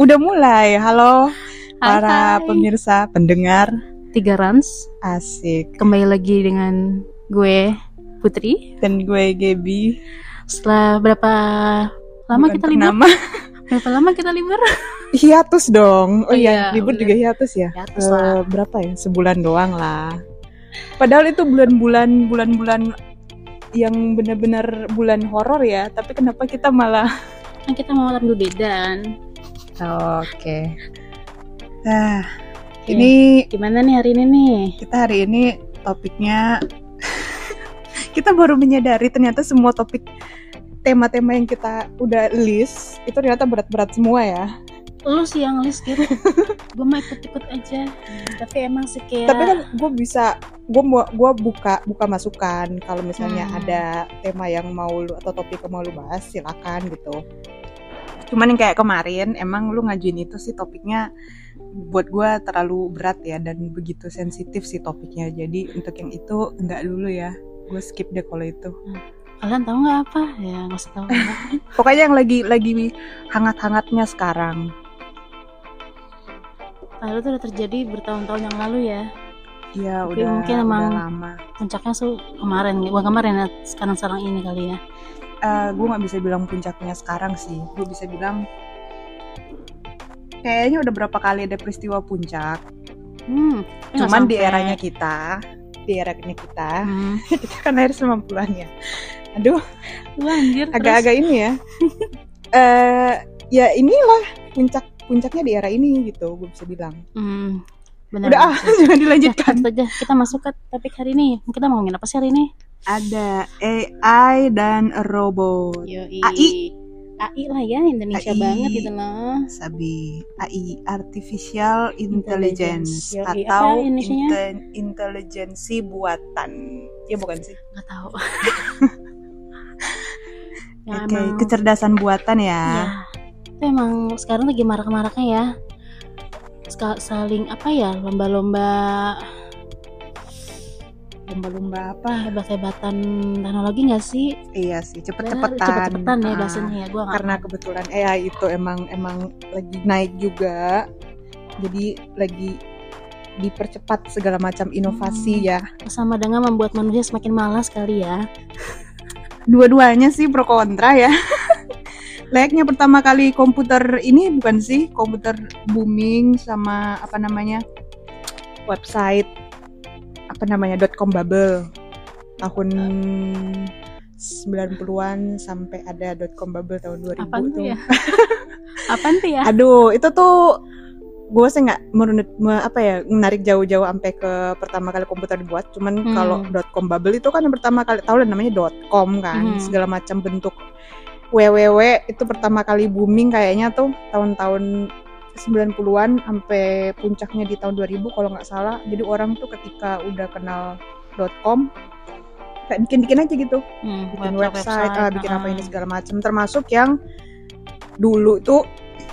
Udah mulai. Halo Hai, para hai. pemirsa, pendengar. Tiga runs, Asik. kembali lagi dengan gue Putri. Dan gue Gaby. Setelah berapa lama Bukan kita libur? Berapa lama kita libur? hiatus dong. Oh, Oh iya, iya, libur bener. juga hiatus ya. Hiatus lah. berapa ya? Sebulan doang lah. Padahal itu bulan-bulan bulan-bulan yang benar-benar bulan horor ya, tapi kenapa kita malah Kan kita mau malam Oke. Nah, Oke. ini Gimana nih hari ini nih? kita hari ini topiknya kita baru menyadari ternyata semua topik tema-tema yang kita udah list itu ternyata berat-berat semua ya. Lu sih yang list gitu. gue mau ikut-ikut aja. Tapi emang sih kayak Tapi kan gue bisa gue mau gue buka buka masukan kalau misalnya Hmm. ada tema yang mau lu atau topik yang mau lu bahas silakan gitu. Cuman yang kayak kemarin emang lu ngajuin itu sih topiknya buat gue terlalu berat ya dan begitu sensitif sih topiknya. Jadi untuk yang itu enggak dulu ya. Gue skip deh kalau itu. kalian tahu nggak apa? Ya nggak usah tahu. Pokoknya yang lagi lagi hangat-hangatnya sekarang. Lalu tuh udah terjadi bertahun-tahun yang lalu ya. Ya Tapi udah, mungkin udah emang- lama. Puncaknya tuh kemarin, bukan kemarin ya, sekarang-sekarang ini kali ya. Gue nggak bisa bilang puncaknya sekarang sih. Gue bisa bilang kayaknya udah berapa kali ada peristiwa puncak. Hmm, Cuman di eranya kita, di eranya kita, Hmm. kita kan lahir 90-an ya. Aduh, Lu anjir, terus? agak-agak ini ya. Eh, ya inilah puncak puncaknya di era ini gitu, gue bisa bilang. Hmm, benar. Udah ah, jangan Ya, dilanjutkan. lanjut aja. Kita masuk ke topik hari ini. Kita mau ngomongin apa sih hari ini? Ada AI dan robot. Yoi. AI. AI lah ya, Indonesia AI. banget gitu loh. Sabi AI Artificial Intelligence, Intelligence. Yoi, atau apa Indonesianya? inte- intelijensi buatan. Ya bukan sih. Nggak tahu. ya, Oke, emang, kecerdasan buatan ya. ya, itu emang sekarang lagi marak-maraknya ya. Saling apa ya, lomba-lomba Lomba-lomba apa? hebat-hebatan teknologi nggak sih? Iya sih, cepet-cepetan. Cepet-cepetan ya bahasanya ya. Gua Karena kebetulan AI itu emang emang lagi naik juga. Jadi lagi dipercepat segala macam inovasi Hmm. ya. sama dengan membuat manusia semakin malas kali ya. Dua-duanya sih pro kontra ya. Layaknya pertama kali komputer ini bukan sih komputer booming sama apa namanya website apa namanya .com bubble tahun 90-an sampai ada .com bubble tahun 2000 Apaan tuh ya? Apaan tuh ya? Aduh, itu tuh gue sih nggak menurut me- apa ya menarik jauh-jauh sampai ke pertama kali komputer dibuat. Cuman Hmm. kalau .com bubble itu kan yang pertama kali tahu lah namanya .com kan, Hmm. segala macam bentuk www itu pertama kali booming kayaknya tuh tahun-tahun 90-an sampai puncaknya di tahun 2000 kalau nggak salah. Jadi orang tuh ketika udah kenal .com kayak bikin-bikin aja gitu Hmm, bikin website, ah, bikin apa ah. ini segala macam termasuk yang dulu tuh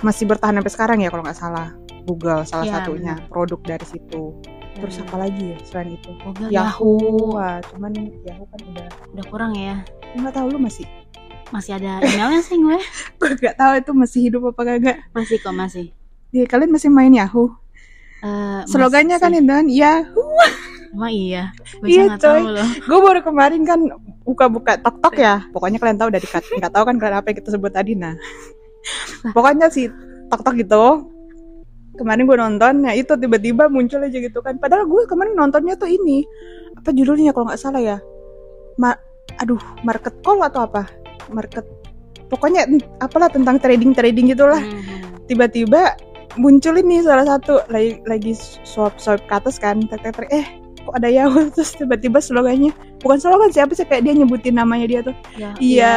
masih bertahan sampai sekarang ya kalau nggak salah Google salah Iya, satunya produk dari situ terus Hmm. apa lagi ya selain itu Google, Yahoo, Yahoo. Wah, cuman Yahoo kan udah udah kurang ya. nggak tahu lu masih Masih ada emailnya sih gue. gue nggak tahu itu masih hidup apa kagak Masih kok masih. Ya, kalian masih main Yahoo Eh, slogannya kan masih. itu kan Yahoo Emang iya. Iya, coy. loh. gue baru kemarin kan buka-buka tok tok ya pokoknya kalian tahu dari nggak tahu kan kalian apa yang kita sebut tadi nah pokoknya si tok tok gitu kemarin gue nonton ya itu tiba-tiba muncul aja gitu kan padahal gue kemarin nontonnya tuh ini apa judulnya kalau nggak salah ya Ma aduh market call atau apa market pokoknya apalah tentang trading trading gitulah Hmm. Muncul ini salah satu lagi lagi swipe swipe ke atas kan tek tek tek eh kok ada Yahoo terus tiba-tiba slogannya bukan slogan siapa sih kayak dia nyebutin namanya dia tuh Ya, iya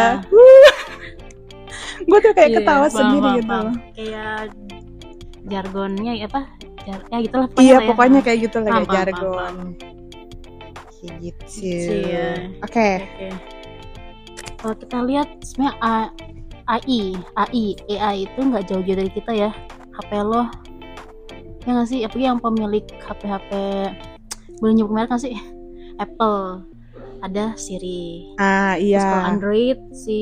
gue tuh kayak Iya, ketawa paham, sendiri paham, gitu loh. Kayak jargonnya ya apa? Jar ya gitulah iya lah ya. pokoknya kayak gitu lah ya paham, jargon kayak gitu Gitu ya. oke. Kalau kita lihat sebenarnya AI AI AI itu nggak jauh-jauh dari kita ya HP lo ya nggak sih? Apalagi yang pemilik HP HP boleh nyebut merek nggak sih? Apple. Ada Siri. Ah Terus kalau iya Android si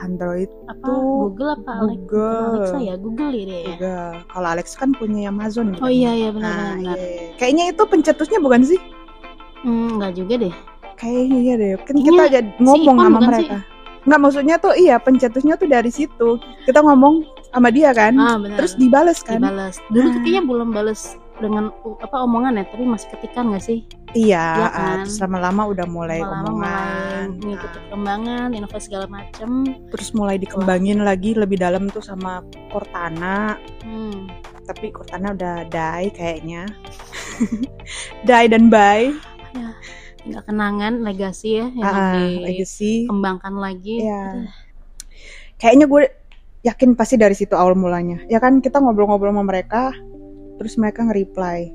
Android apa? Tuh, Google apa? Alex- Google. Alexa ya? Google ya dia ya? Juga kalau Alex kan punya Amazon oh iya iya benar nah, benar benar. Iya. kayaknya itu pencetusnya bukan sih? Hmm, nggak juga deh. Kayaknya iya deh. Kan Kayaknya kita jadi ngomong Ipon sama mereka. Nggak maksudnya tuh iya pencetusnya tuh dari situ. Kita ngomong sama dia kan? Ah benar. Terus dibales kan? Dibalas dulu Nah. kayaknya belum balas dengan uh, apa omongan ya tapi masih ketikan nggak sih? Iya ah, kan? terus lama-lama udah mulai lama-lama omongan. mulai mengikuti Nah, perkembangan inovasi segala macem. Terus mulai dikembangin lagi lebih dalam tuh sama Cortana. Hmm. tapi Cortana udah die kayaknya. Die dan bye. Tinggal kenangan legasi ya yang ah, legacy. dikembangkan lagi. Iya. kayaknya gue yakin pasti dari situ awal mulanya. Ya kan kita ngobrol-ngobrol sama mereka terus mereka nge-reply.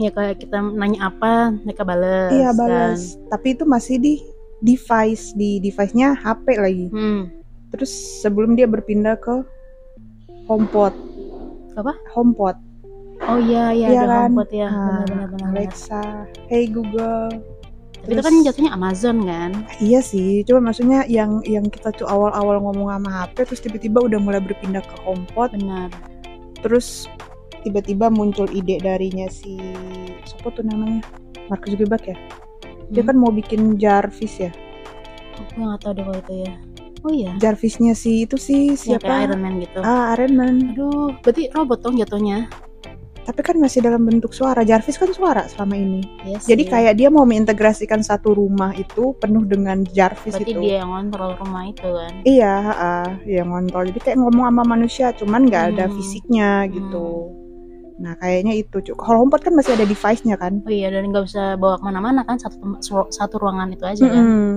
Ya kayak kita nanya apa mereka bales iya kan. balas tapi itu masih di device di device-nya HP lagi. Hmm. terus sebelum dia berpindah ke HomePod. Apa? HomePod. Oh iya iya Iya ada kan? HomePod ya Ah, benar benar benar. Alexa Hey Google tapi itu Terus- kan jatuhnya Amazon kan Iya sih, cuma maksudnya yang yang kita tuh awal-awal ngomong sama HP terus tiba-tiba udah mulai berpindah ke HomePod, benar terus tiba-tiba muncul ide darinya si siapa tuh namanya? Mark Zuckerberg ya. Dia Hmm. kan mau bikin Jarvis ya. gue nggak tahu deh kalau itu ya oh iya Jarvisnya si itu sih ya siapa? Iron Man gitu Ah, Iron Man. aduh berarti robot dong jatuhnya Tapi kan masih dalam bentuk suara. Jarvis kan suara selama ini. Iya Jadi sih. kayak dia mau mengintegrasikan satu rumah itu penuh dengan Jarvis berarti itu. dia yang ngontrol rumah itu kan Iya, ah, yang ngontrol. Jadi kayak ngomong sama manusia, cuman nggak ada Hmm. fisiknya gitu. Nah, kayaknya itu. Cuk. Kalau HomePod kan masih ada device-nya kan. oh iya dan nggak bisa bawa ke mana-mana kan satu satu ruangan itu aja kan Mm-mm.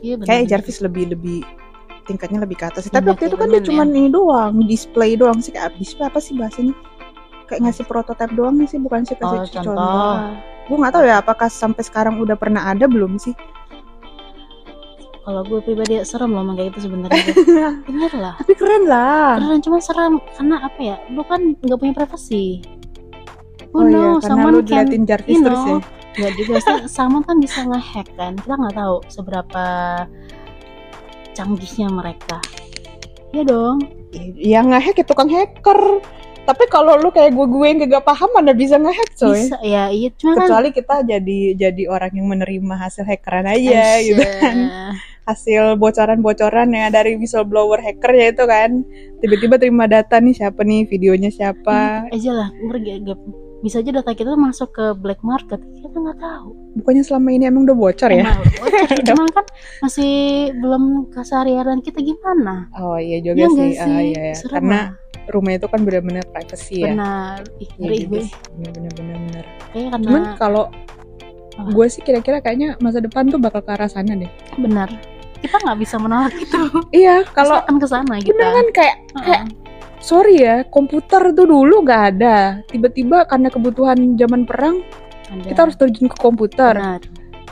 iya benar Kayak. Jarvis lebih lebih tingkatnya lebih ke atas. Tapi waktu itu kan dia cuma Man, ini doang, display doang sih kayak display apa sih bahasanya? Kayak ngasih prototipe doang sih, bukan sih kasih Oh, contoh. contoh. Gue nggak tahu ya apakah sampai sekarang udah pernah ada belum sih? kalau gue pribadi serem loh kayak gitu sebenarnya. Bener lah. Tapi keren lah. beneran cuma serem. Karena apa ya? Lu kan nggak punya privasi. Oh oh, iya, no karena someone lu can diliatin Jarvis you terus ya. know? Nggak juga sih. Someone kan bisa ngehack kan? Kita nggak tahu seberapa canggihnya mereka. Ya dong. Ya ngehack ya tukang hacker. Tapi kalau lu kayak gue gue yang gak paham mana bisa ngehack coy. bisa ya iya cuma kan Kecuali kita jadi jadi orang yang menerima hasil hackeran aja gitu kan. Hasil bocoran-bocoran ya dari whistleblower hacker ya itu kan. Tiba-tiba terima data nih siapa nih, videonya siapa. aja lah bisa aja data kita masuk ke black market kita nggak tahu Bukannya selama ini emang udah bocor ya? Emang bocor, cuman kan masih belum keseharian kita gimana Oh iya juga Iya sih. Ah, sih iya, iya. Serem Karena. Rumah itu kan benar-benar privacy ya. benar ih Iya ngeri gue sih. Benar-benar kayaknya karena Cuman kalau gue sih kira-kira kayaknya masa depan tuh bakal ke arah sana deh. benar kita nggak bisa menolak itu Iya, kalau akan ke sana gitu bener kan kayak Heeh. kayak sorry ya komputer tuh dulu nggak ada tiba-tiba karena kebutuhan zaman perang Ada. kita harus terjun ke komputer benar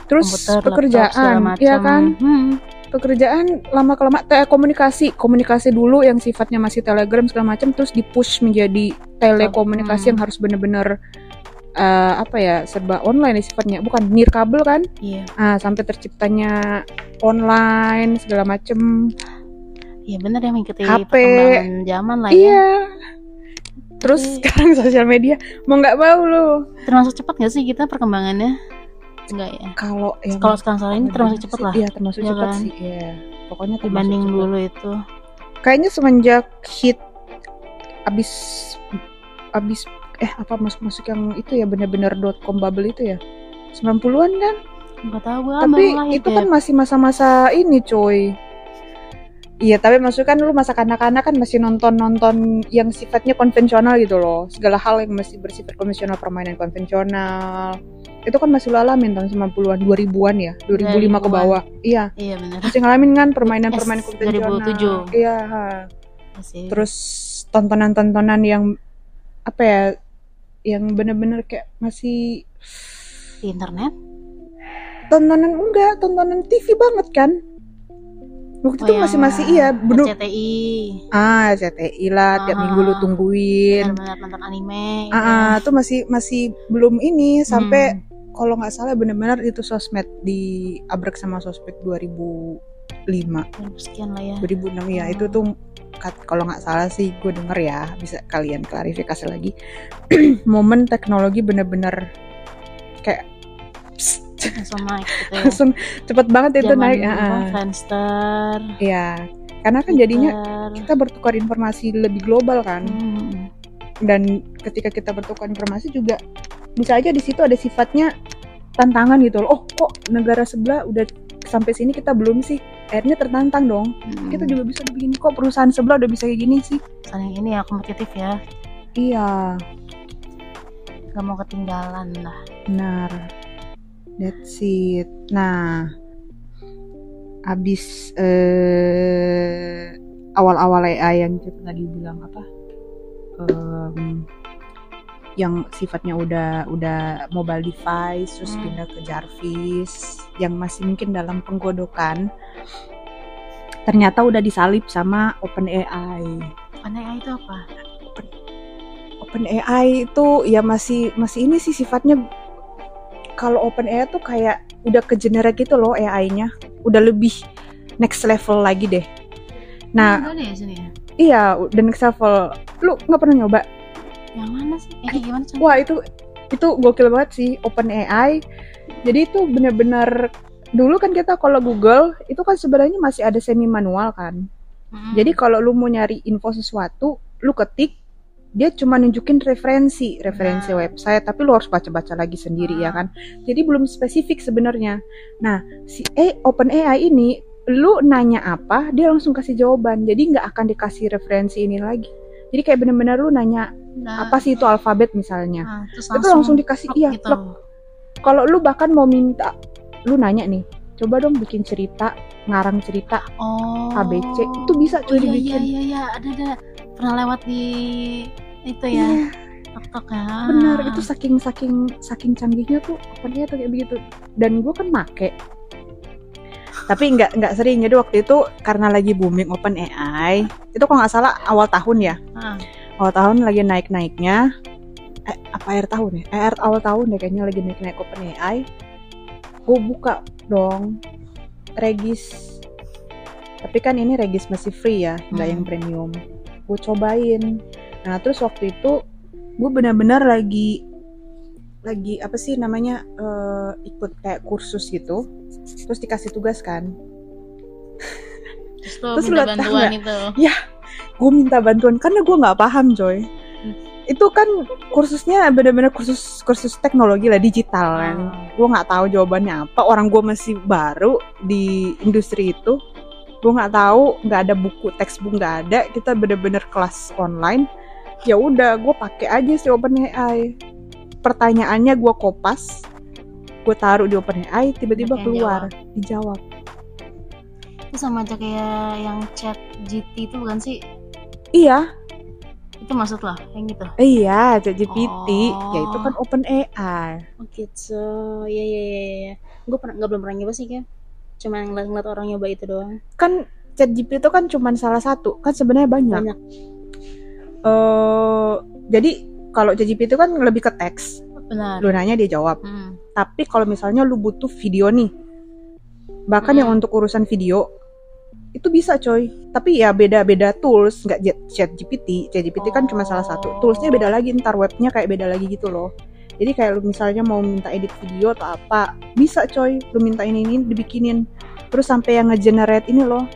terus komputer laptop, pekerjaan macam. ya kan Hmm. Pekerjaan lama kelamaan komunikasi. Komunikasi dulu yang sifatnya masih telegram segala macam terus di push menjadi telekomunikasi Hmm. yang harus bener-bener eh, apa ya serba online ya sifatnya. Bukan nirkabel kan? Iya. Ah sampai terciptanya online segala macem. Iya benar ya mengikuti HP. perkembangan zaman lah ya. Iya. Terus Tapi- sekarang sosial media mau nggak mau lu. Termasuk cepat nggak sih kita perkembangannya enggak ya kalau yang kalau sekarang sekarang ini termasuk cepat lah iya termasuk Iya cepat kan? sih iya pokoknya dibanding cepet. dulu itu kayaknya semenjak hit abis abis eh apa masuk masuk yang itu ya bener-bener com bubble itu ya 90-an kan tahu gue tapi itu ya. kan masih masa-masa ini coy Iya, tapi maksudnya kan lu masa kanak-kanak kan masih nonton-nonton yang sifatnya konvensional gitu loh. Segala hal yang masih bersifat konvensional, permainan konvensional. Itu kan masih lu alamin tahun 90-an, 2000-an ya, 2005 ke 2000-an. bawah. Iya, iya benar masih ngalamin kan permainan-permainan konvensional. 2007. Iya. Masih. Terus tontonan-tontonan yang apa ya? Yang bener-bener kayak masih di internet tontonan enggak, tontonan TV banget kan? Waktu Oh, itu masih yang masih iya bener. RCTI ah CTI lah tiap Ah. minggu lu tungguin. benar nonton anime ah ah, tuh masih masih belum ini sampai Hmm. kalau nggak salah bener-bener itu sosmed di abrek sama sosmed 2005 2000 sekian lah ya. 2006 ya Hmm. itu tuh kalau nggak salah sih gue denger ya bisa kalian klarifikasi lagi. Momen teknologi bener-bener kayak langsung naik gitu ya. Langsung cepet banget itu naik ah. Friendster. Iya, karena kan jadinya kita bertukar informasi lebih global kan. Hmm. dan ketika kita bertukar informasi juga bisa aja di situ ada sifatnya tantangan gitu loh. Oh kok negara sebelah udah sampai sini kita belum sih? Akhirnya tertantang dong. Hmm. kita juga bisa begini kok perusahaan sebelah udah bisa kayak gini sih? Saling ini ya kompetitif ya. Iya. Gak mau ketinggalan lah. Benar that's it. Nah abis eh, awal-awal AI yang kita tadi bilang apa? Em, yang sifatnya udah udah mobile device terus Hmm. pindah ke Jarvis yang masih mungkin dalam penggodokan ternyata udah disalip sama OpenAI. OpenAI itu apa? OpenAI itu ya masih masih ini sih sifatnya kalau OpenAI tuh kayak udah ke generate gitu loh AI-nya udah lebih next level lagi deh. Nah ya ya? iya udah next level. Lu nggak pernah nyoba? Yang mana sih? Eh, gimana Wah itu itu gokil banget sih OpenAI. Jadi itu bener-bener dulu kan kita kalau Google itu kan sebenarnya masih ada semi manual kan. Mm-mm. Jadi kalau lu mau nyari info sesuatu, lu ketik dia cuma nunjukin referensi, referensi Nah. website, tapi lu harus baca-baca lagi sendiri ya Ah. kan. Jadi belum spesifik sebenarnya. Nah, si eh, OpenAI ini lu nanya apa, dia langsung kasih jawaban. Jadi nggak akan dikasih referensi ini lagi. Jadi kayak bener-bener lu nanya Nah, apa sih itu alfabet misalnya nah, terus itu langsung dikasih iya gitu. kalau lu bahkan mau minta lu nanya nih coba dong bikin cerita ngarang cerita. Oh. ABC itu bisa oh, cuy iya iya dibikin. iya iya ada ada. Pernah lewat di itu Iya, ya TikTok ya? Benar itu saking saking saking canggihnya tuh OpenAI tuh kayak begitu. Dan gue kan make. Tapi nggak nggak sering. Jadi waktu itu karena lagi booming OpenAI itu kalau nggak salah awal tahun ya. Ah. awal tahun lagi naik naiknya eh, apa akhir tahun ya? Eh, akhir awal tahun deh kayaknya lagi naik naik OpenAI gue buka dong. Regis. Tapi kan ini regis masih free ya nggak Hmm. yang premium. Gue cobain. Nah terus waktu itu gue benar-benar lagi lagi apa sih namanya eh, ikut kayak kursus gitu. Terus dikasih tugas kan. Terus Terus minta bantuan itu? Gue minta bantuan. Karena gue nggak paham coy itu kan kursusnya bener-bener kursus kursus teknologi lah digital kan. Ah. gue nggak tahu jawabannya apa. Orang gue masih baru di industri itu. Gue nggak tahu nggak ada buku textbook nggak ada. Kita bener-bener kelas online. Ya udah gue pakai aja si OpenAI pertanyaannya gue kopas. Gue taruh di OpenAI tiba-tiba keluar dijawab. Itu sama aja kayak yang chat GT itu bukan sih? Iya itu maksud lah yang gitu? Iya ChatGPT. Oh. ya itu kan OpenAI oh gitu. Iya iya iya iya gue pernah nggak belum pernah nyoba sih kan cuma ngeliat-ngeliat orang nyoba itu doang. Kan ChatGPT itu kan cuma salah satu. Kan sebenarnya banyak. Banyak. Eh jadi kalau ChatGPT itu kan lebih ke teks. Benar. Lu nanya dia jawab. Hmm. tapi kalau misalnya lu butuh video nih bahkan yang Hmm. untuk urusan video itu bisa coy. Tapi ya beda-beda tools. Nggak chat GPT chat GPT kan cuma salah satu. Oh. toolsnya beda lagi. Ntar webnya kayak beda lagi gitu loh. Jadi kayak lu misalnya mau minta edit video atau apa bisa coy. Lu minta ini ini dibikinin. Terus sampai yang ngegenerate ini loh.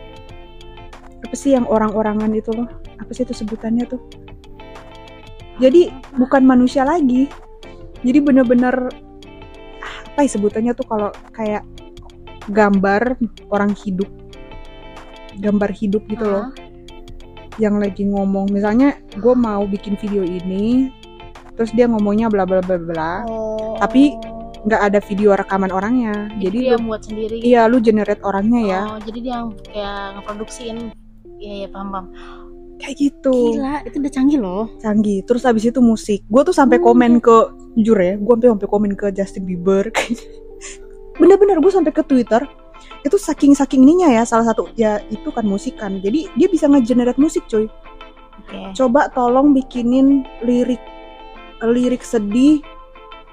Apa sih yang orang-orangan itu loh? Apa sih itu sebutannya tuh? Jadi bukan manusia lagi. Jadi bener-bener ah, apa ya sebutannya tuh kalau kayak gambar orang hidup gambar hidup gitu loh. Ah. yang lagi ngomong misalnya gue mau bikin video ini terus dia ngomongnya bla bla bla bla Oh. Tapi nggak ada video rekaman orangnya. Jadi jadi dia lu buat sendiri. iya lu generate orangnya ya. Oh jadi dia yang kayak ngeproduksiin. Iya iya paham paham. Kayak gitu. Gila itu udah canggih loh. Canggih. Terus habis itu musik. Gue tuh sampai Oh, komen ke jujur ya gue sampai sampai komen ke Justin Bieber. Bener-bener. Gue sampai ke Twitter itu saking saking ininya ya salah satu ya itu kan musik kan. Jadi dia bisa ngegenerate musik cuy oke. Coba tolong bikinin lirik lirik sedih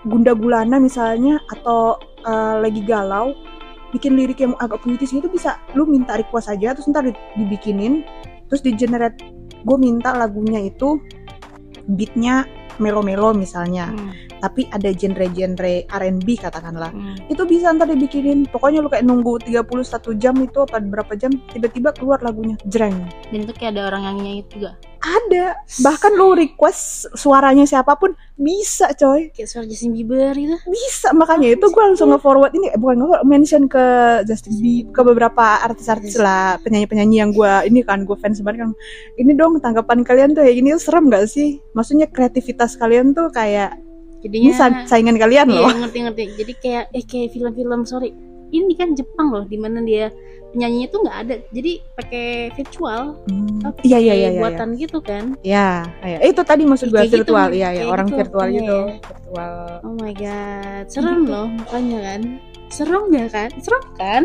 gunda gulana misalnya atau eh, lagi galau. Bikin lirik yang agak puitis gitu bisa lu minta request aja terus ntar di- dibikinin. Terus di generate gue minta lagunya itu beatnya melo-melo misalnya. Hmm, tapi ada genre-genre R&B katakanlah. Hmm. itu bisa ntar dibikinin pokoknya lu kayak nunggu 31 jam itu apa berapa jam tiba-tiba keluar lagunya. Jreng. Dan itu kayak ada orang yang nyanyi juga ada. Bahkan lu request suaranya siapa pun bisa coy. Kayak suara Justin Bieber gitu. Bisa makanya itu gue langsung nge-forward ini eh, bukan nge mention ke Justin Bieber ke beberapa artis-artis lah penyanyi-penyanyi yang gue ini kan gue fans banget kan. Ini dong tanggapan kalian tuh kayak gini serem gak sih? Maksudnya kreativitas kalian tuh kayak ini jadinya sa- saingan kalian iya loh. ngerti ngerti. Jadi kayak eh kayak film-film sorry. Ini kan Jepang loh di mana dia penyanyinya tuh nggak ada. Jadi pakai virtual Hmm, iya iya iya iya. buatan gitu kan. Ya ya itu tadi maksud gue gitu, virtual. Iya ya orang gitu, virtual iya, gitu. iya. virtual. Oh my god serem loh makanya kan. Serem ya kan? Serem kan?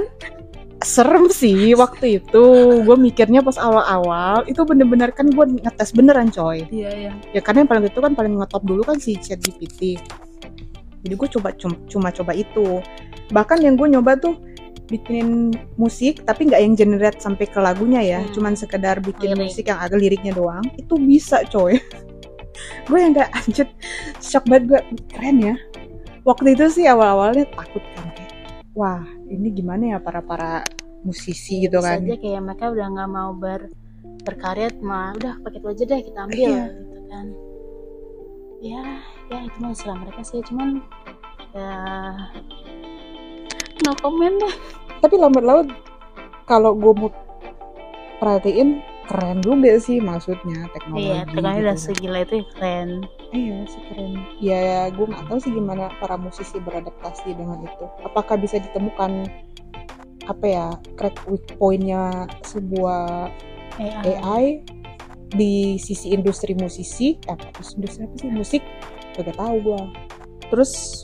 Serem sih waktu itu. Gue mikirnya pas awal-awal itu bener-bener kan gue ngetes beneran coy. Iya iya. Ya karena yang paling itu kan paling ngetop dulu kan si ChatGPT. Jadi gue coba cum- cuma coba itu. Bahkan yang gue nyoba tuh bikinin musik tapi nggak yang generate sampai ke lagunya ya. Hmm. cuman sekedar bikin Lirik. musik yang agak liriknya doang. Itu bisa coy. Gue yang gak anjir. Shock banget gue. Keren ya. Waktu itu sih awal-awalnya takut kan kayak wah ini gimana ya para para musisi gitu Bisa kan. aja kayak mereka udah nggak mau ber berkarya mah udah pakai itu aja deh kita ambil Iya. gitu kan. Ya ya itu mah serah mereka sih. Cuman ya no comment deh tapi lambat laut kalau gue mau perhatiin keren juga sih maksudnya teknologi iya teknologi udah gitu. segila itu ya keren. Iya sih keren. Ya gue nggak tahu sih gimana para musisi beradaptasi dengan itu. Apakah bisa ditemukan apa ya crack weak pointnya sebuah AI, AI di sisi industri musisi eh, industri apa sih musik? Gak tahu gue terus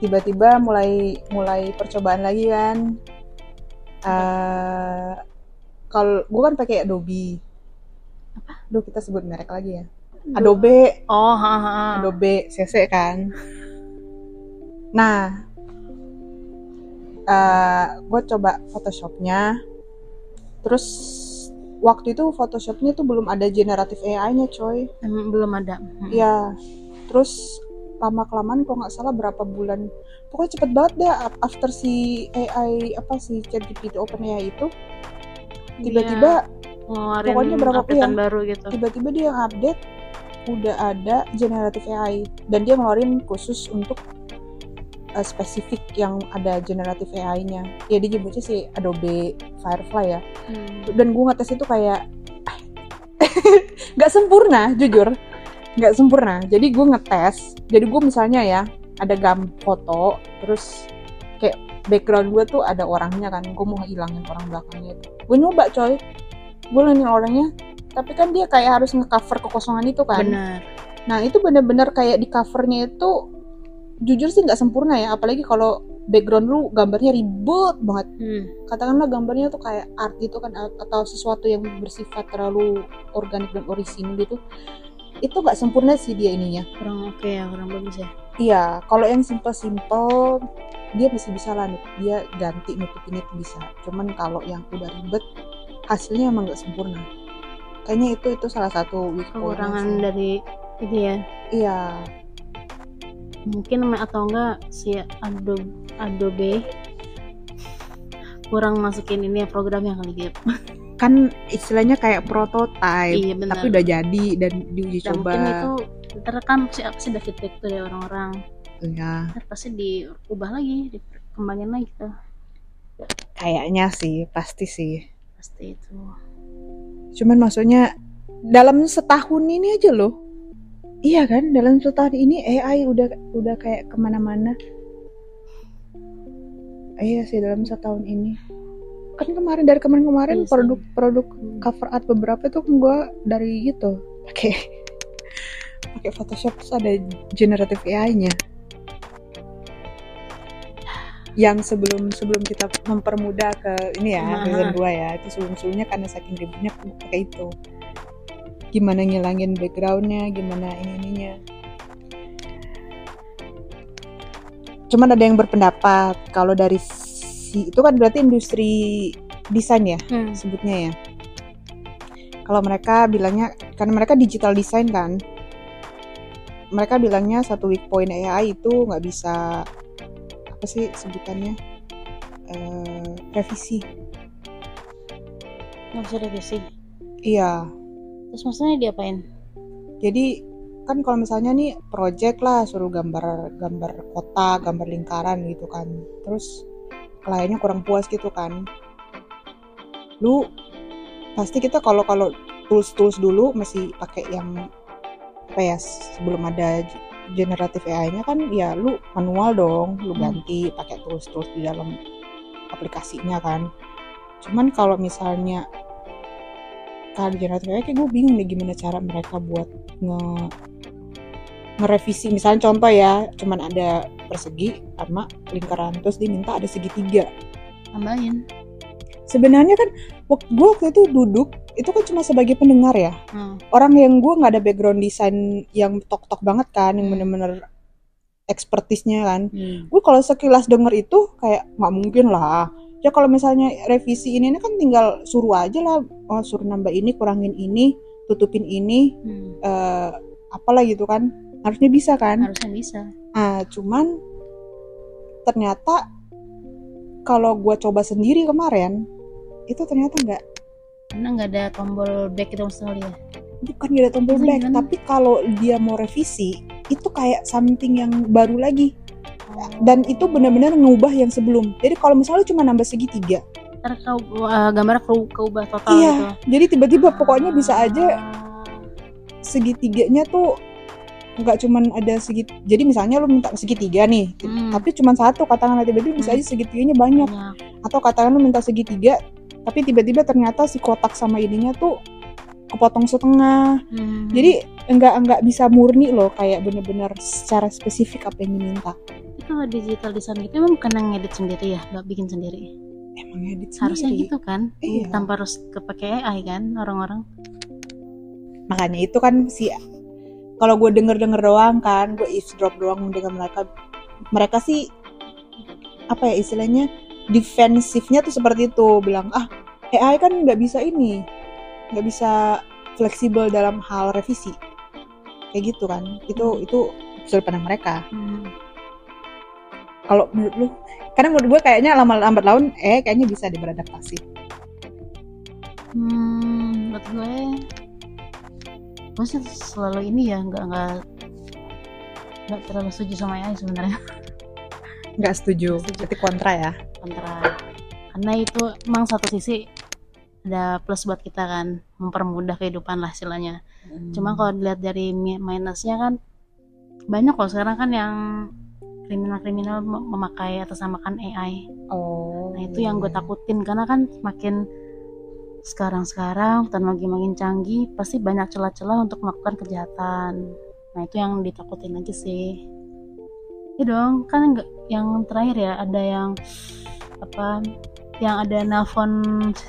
tiba-tiba mulai mulai percobaan lagi kan. Eh kalau gue kan pakai Adobe. Apa? Duh kita sebut merek lagi ya. Adobe. Oh ha, ha. Adobe CC kan. Nah eh gue coba Photoshopnya. Terus waktu itu Photoshopnya tuh belum ada generatif AI-nya coy. Belum ada. Iya. Terus lama kelamaan kalau nggak salah berapa bulan pokoknya cepet banget deh after si AI apa sih ChatGPT OpenAI itu tiba-tiba Dia ngeluarin pokoknya berapa- iya. baru gitu tiba-tiba dia update udah ada generatif AI dan dia ngeluarin khusus untuk uh, spesifik yang ada generatif AI-nya. Ya dia nyebutnya si Adobe Firefly ya. Hmm. dan gue ngetes itu kayak nggak sempurna jujur nggak sempurna. Jadi gue ngetes. Jadi gue misalnya ya ada gam foto terus kayak background gue tuh ada orangnya kan. Gue mau hilangin orang belakangnya itu. Gue nyoba coy. Gue hilangin orangnya tapi kan dia kayak harus ngecover kekosongan itu kan. Benar. Nah itu bener-bener kayak di covernya itu jujur sih nggak sempurna ya. Apalagi kalau background lu gambarnya ribet banget. Hmm. katakanlah gambarnya tuh kayak art gitu kan atau sesuatu yang bersifat terlalu organik dan orisinil gitu itu nggak sempurna sih dia ininya. Kurang oke ya kurang bagus ya. Iya kalau yang simple simple dia masih bisa lah dia ganti nutupin itu bisa. Cuman kalau yang udah ribet hasilnya emang nggak sempurna. Kayaknya itu itu salah satu weak kekurangan dari itu ya. Iya. Mungkin atau enggak si Adobe Adobe kurang masukin ini ya programnya kali gitu kan istilahnya kayak prototype iya tapi udah jadi dan diuji Dan coba. mungkin itu ntar kan pasti pasti ada feedback tuh dari orang-orang. Ya ntar pasti diubah lagi dikembangin lagi tuh. Kayaknya sih pasti sih. Pasti itu. Cuman maksudnya dalam setahun ini aja loh. Iya kan, dalam setahun ini AI udah udah kayak ke mana-mana. Iya sih dalam setahun ini. Kan kemarin dari kemarin-kemarin Iya sih. produk-produk cover art beberapa itu gue dari gitu pakai pakai Photoshop terus ada generative AI-nya. yang sebelum sebelum kita mempermudah ke ini ya Nah. season 2 ya itu sebelum sebelumnya karena saking ribetnya pakai itu gimana ngilangin backgroundnya gimana ini ininya cuman ada yang berpendapat kalau dari si itu kan berarti industri desain ya Hmm. sebutnya ya. Kalau mereka bilangnya karena mereka digital design kan. Mereka bilangnya satu weak point AI itu nggak bisa apa sih sebutannya? Eh, revisi. Nggak bisa revisi? Iya. Terus maksudnya diapain? Jadi kan kalau misalnya nih project lah suruh gambar gambar kota gambar lingkaran gitu kan. Terus kliennya kurang puas gitu kan. Lu pasti kita kalau kalau tools tools dulu masih pakai yang apa ya sebelum ada generatif AI-nya kan ya lu manual dong. Lu Hmm. ganti pakai tools tools di dalam aplikasinya kan. Cuman kalau misalnya kalau generatif AI kayak gue bingung nih gimana cara mereka buat nge ngerevisi misalnya contoh ya cuman ada persegi sama lingkaran terus diminta ada segitiga tambahin sebenarnya kan waktu gue waktu itu duduk itu kan cuma sebagai pendengar ya hmm. orang yang gue nggak ada background desain yang tok tok banget kan yang Hmm. bener-bener ekspertisnya kan Hmm. gue kalau sekilas denger itu kayak nggak mungkin lah ya kalau misalnya revisi ini, ini kan tinggal suruh aja lah. Oh, suruh nambah ini kurangin ini tutupin ini Hmm. eh apalah gitu kan. Harusnya bisa kan? Harusnya bisa. Ah cuman ternyata kalau gue coba sendiri kemarin itu ternyata nggak karena nggak ada tombol back itu sekali ya? Bukan nggak ada tombol back tapi kalau dia mau revisi itu kayak something yang baru lagi dan itu benar-benar ngubah yang sebelum. Jadi kalau misalnya cuma nambah segitiga. Ntar kau uh, gambarnya kau keubah total Iya, gitu. jadi tiba-tiba pokoknya bisa aja segitiganya tuh nggak cuman ada segit jadi misalnya lu minta segitiga nih Hmm. tapi cuma satu katakanlah tiba-tiba bisa Hmm. aja segitiganya banyak. Banyak. Atau katakan lu minta segitiga tapi tiba-tiba ternyata si kotak sama ininya tuh kepotong setengah. Hmm. jadi enggak enggak bisa murni loh kayak bener-bener secara spesifik apa yang diminta. Tapi kalau digital design gitu emang bukan yang ngedit sendiri ya? Nggak bikin sendiri? Emang edit harusnya sendiri. gitu kan? Iya. tanpa harus kepake AI kan orang-orang? Makanya itu kan si kalau gue denger denger doang kan gue eavesdrop doang dengan mereka mereka sih apa ya istilahnya defensifnya tuh seperti itu. Bilang ah AI kan nggak bisa ini nggak bisa fleksibel dalam hal revisi. Kayak gitu kan. Itu Hmm. itu sudut pandang mereka. Hmm. kalau menurut lu karena menurut gue kayaknya lama lambat laun eh kayaknya bisa deh beradaptasi. Hmm, buat gue gue sih selalu ini ya nggak nggak nggak terlalu setuju sama AI sebenarnya. Nggak setuju. Setuju. berarti kontra ya? Kontra. Karena itu emang satu sisi ada plus buat kita kan mempermudah kehidupan lah istilahnya cuma kalau dilihat dari mi- minusnya kan banyak kok sekarang kan yang kriminal-kriminal mem- memakai atas namakan AI oh Nah itu yang gue iya. takutin karena kan makin sekarang-sekarang teknologi makin canggih pasti banyak celah-celah untuk melakukan kejahatan. Nah itu yang ditakutin aja sih. Ya dong kan yang terakhir ya ada yang apa yang ada nelpon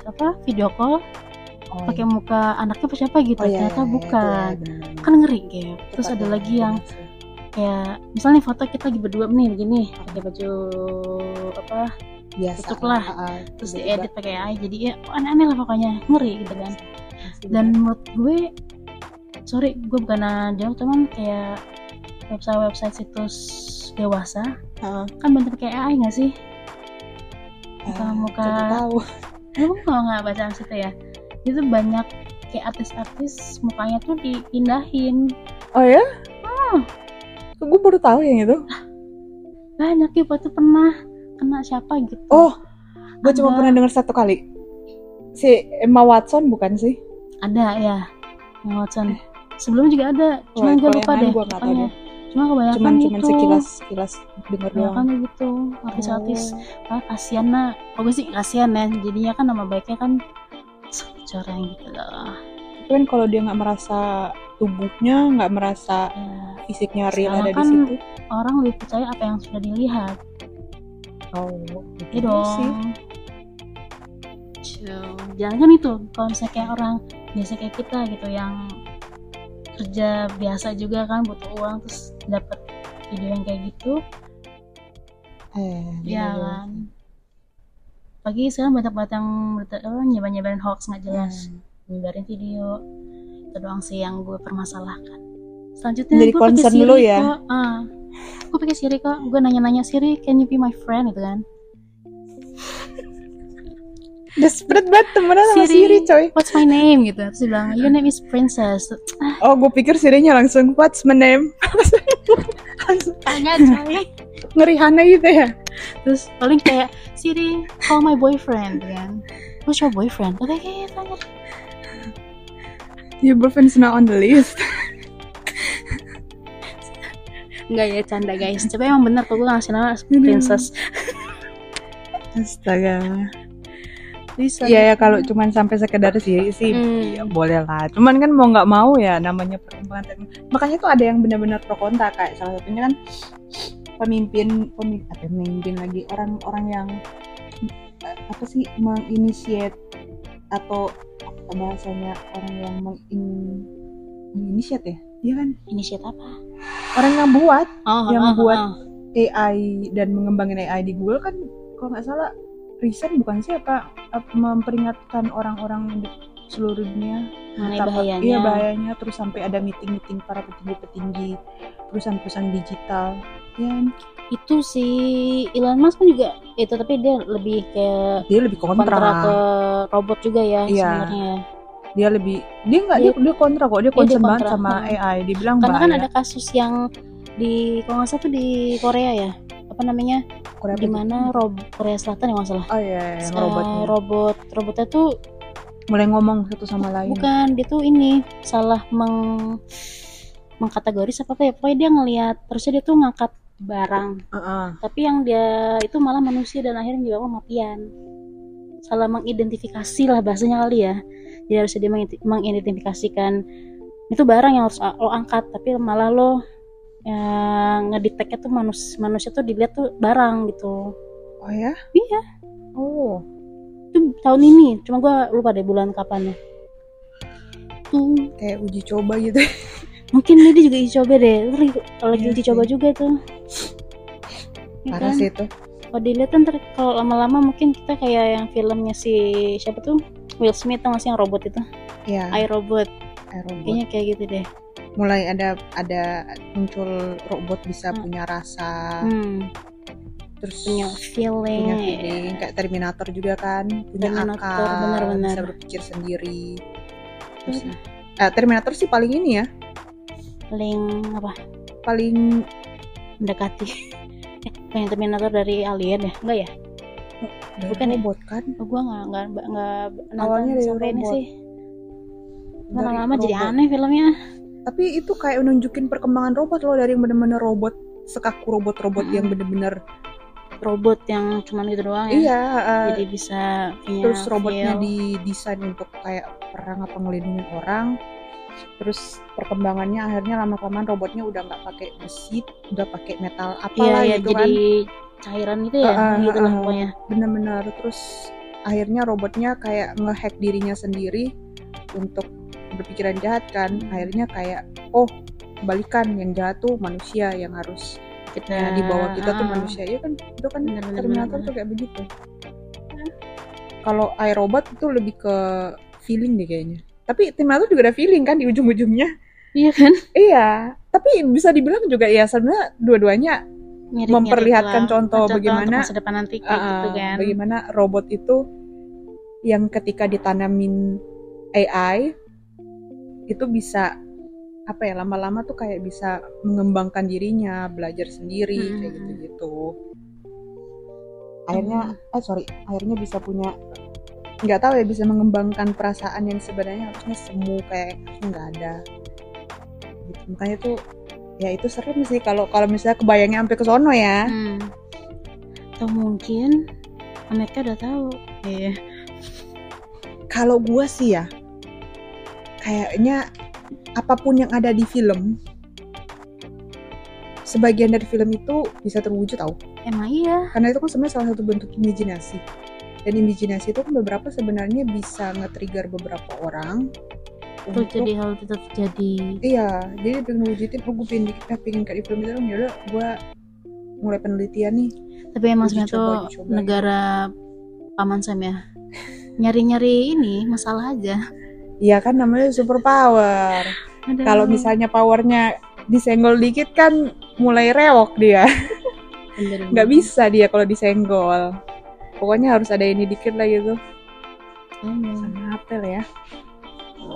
apa video call Oh, pakai muka anaknya apa siapa gitu Oh, iya, ternyata iya, iya, bukan. itu ya, bener-bener. kan ngeri gitu terus ada ya, lagi yang kayak misalnya foto kita lagi berdua nih begini pakai baju apa biasa tutup lah. Ah, ah, terus diedit pakai AI jadi ya aneh-aneh lah pokoknya ngeri gitu kan. Dan menurut gue sorry gue bukan jauh cuman kayak website website situs dewasa Heeh. kan banyak pakai AI nggak sih Muka- tahu. Lu kalau nggak baca situ ya itu banyak kayak artis-artis mukanya tuh dipindahin. Oh ya? Hmm. gue baru tahu yang itu? Banyak ya tuh pernah kena siapa gitu. Oh gue cuma pernah dengar satu kali. Si Emma Watson bukan sih? Ada ya. Yang Watson. Sebelumnya juga ada cuma gue lupa deh gua tahu. Cuma kebanyakan cuman cuman gitu. sekilas sekilas dengar doang. gitu. Artis-artis Oh. ah kasihan nah oh gue sih kasihan ya. Jadinya kan nama baiknya kan coreng gitu loh Tapi kan kalau dia nggak merasa tubuhnya nggak merasa ya, fisiknya real Sekarang ada di kan situ. orang lebih percaya apa yang sudah dilihat. Oh Iya gitu dong. sih. Jangan kan itu kalau misalnya kayak orang biasa kayak kita gitu yang kerja biasa juga kan butuh uang terus dapat video yang kayak gitu. Eh ya kan. Pagi sekarang banyak banget yang berita- apa, nyebar-nyebarin hoax nggak jelas. Nyebarin video. Itu doang sih yang gue permasalahkan. Selanjutnya Jadi gue pakai concern Siri lu ya? kok ah. Gue pakai Siri kok. Gue nanya-nanya Siri can you be my friend? Gitu kan desperate banget temenan sama Siri. Siri coy. What's my name? gitu. Terus dia bilang your name is princess. Oh gue pikir Sirinya langsung what's my name? Langsung kagak coy ngerihana gitu ya. Terus paling kayak Siri call my boyfriend. Kan what's your boyfriend? Oke kayak tanya your boyfriend's not on the list. Enggak ya canda guys. Coba emang bener kok gue ngasih nama princess. Astaga Bisa Iya ya kalau cuman sampai sekedar Siri sih Hmm. ya boleh lah. Cuman kan mau nggak mau ya namanya perkembangan teknologi. Makanya tuh ada yang benar-benar pro kontra kayak salah satunya kan pemimpin pemimpin, apa, pemimpin lagi orang-orang yang eh, apa sih menginisiat atau apa bahasanya orang yang mengin menginisiat ya? Iya kan? Initiate apa? Orang yang buat Oh, Yang ah, buat- ah, AI dan mengembangin AI di Google kan kalau nggak salah riset bukan sih apa, memperingatkan orang-orang di seluruh dunia mengenai bahayanya. Iya bahayanya terus sampai ada meeting-meeting para petinggi-petinggi perusahaan-perusahaan digital. Ya, kan? Itu si Elon Musk kan juga itu tapi dia lebih kayak dia lebih kontra. kontra ke robot juga ya Iya. sebenarnya. Dia lebih dia nggak dia, dia kontra kok. Dia Iya, concern banget sama Hmm. AI. Dibilang Karena kan bahaya. ada kasus yang di kalau nggak salah tuh di Korea ya. Apa namanya? Korea Di mana rob Korea Selatan ya nggak salah. Oh iya, yang Eh, robotnya. robot robotnya tuh Mulai ngomong satu sama lain. bukan dia tuh ini salah meng mengkategoris apa apa ya pokoknya dia ngelihat terusnya dia tuh ngangkat barang Heeh. tapi yang dia itu malah manusia dan akhirnya juga kematian salah mengidentifikasi lah bahasanya kali ya jadi harus dia mengidenti- mengidentifikasikan itu barang yang harus lo angkat tapi malah lo yang ngedeteknya tuh manus manusia tuh dilihat tuh barang gitu Oh ya? Iya. Oh. itu tahun ini cuma gua lupa deh bulan kapan ya tuh Kayak uji coba gitu. mungkin ini dia juga uji coba deh Itu lagi, lagi Iya uji sih. coba juga tuh Ya Parah kan? sih itu. kalau dilihat ntar kalau lama-lama mungkin kita kayak yang filmnya si siapa tuh Will Smith tau gak sih yang robot itu Ya, I Robot robot. kayaknya kayak gitu deh Mulai ada ada muncul robot bisa Hmm. punya rasa, hmm, terus punya feeling, punya feeling kayak Terminator juga kan punya Terminator, akal benar-benar. bisa berpikir sendiri terus Hmm. eh, Terminator sih paling ini ya paling apa paling mendekati eh pengen Terminator dari Alien ya enggak ya dari Bukan ya? robot kan oh, gua nggak nggak nggak nonton Awalnya dari sampai ini robot. sih lama-lama jadi robot. aneh filmnya tapi itu kayak nunjukin perkembangan robot loh dari yang bener-bener robot sekaku robot-robot Mm-mm. yang bener-bener robot yang cuman gitu doang ya? Iya eh, jadi bisa punya terus robotnya feel. didesain untuk kayak perang apa ngelindungin orang. Terus perkembangannya akhirnya lama-kelamaan robotnya udah nggak pakai besi udah pakai metal iya apalah ya gitu jadi kan. cairan gitu ya Uh-uh, gitu lah pokoknya. bener-bener. Terus akhirnya robotnya kayak ngehack dirinya sendiri untuk berpikiran jahat kan akhirnya kayak oh kebalikan yang jahat tuh manusia yang harus kita ya, di bawah kita tuh uh-uh. manusia. Ya kan itu kan Bener, bener, Terminator bener, tuh kayak begitu. Kalau iRobot itu lebih ke feeling deh kayaknya. Tapi Terminator juga ada feeling kan di ujung-ujungnya. Iya kan? Iya tapi bisa dibilang juga ya sebenarnya dua-duanya Memperlihatkan contoh untuk bagaimana- masa depan nanti kayak gitu Uh, kan. bagaimana robot itu yang ketika ditanamin AI itu bisa apa ya lama-lama tuh kayak bisa mengembangkan dirinya belajar sendiri Hmm. kayak gitu-gitu akhirnya eh sorry akhirnya bisa punya nggak tahu ya bisa mengembangkan perasaan yang sebenarnya harusnya semu kayak nggak ada gitu makanya tuh ya itu serem sih kalau kalau misalnya kebayangnya sampai ke sono ya Hmm. Atau mungkin Amerika udah tahu. Iya. kalau gua sih ya kayaknya apa pun yang ada di film sebagian dari film itu bisa terwujud tau. Emang iya. Karena itu kan sebenarnya salah satu bentuk imajinasi. Dan imajinasi itu kan beberapa sebenarnya bisa nge-trigger beberapa orang untuk jadi hal itu terjadi. Iya jadi pengen wujudin oh gue pengen eh, pengen kayak di film itu ya udah gue mulai penelitian nih. Tapi emang sebenarnya tuh coba. negara paman Sam ya. Nyari-nyari ini masalah aja iya kan namanya super power. Kalau misalnya powernya disenggol dikit kan mulai rewok dia. Nggak bisa dia kalau disenggol. Pokoknya harus ada ini dikit lah gitu. Sama apel ya.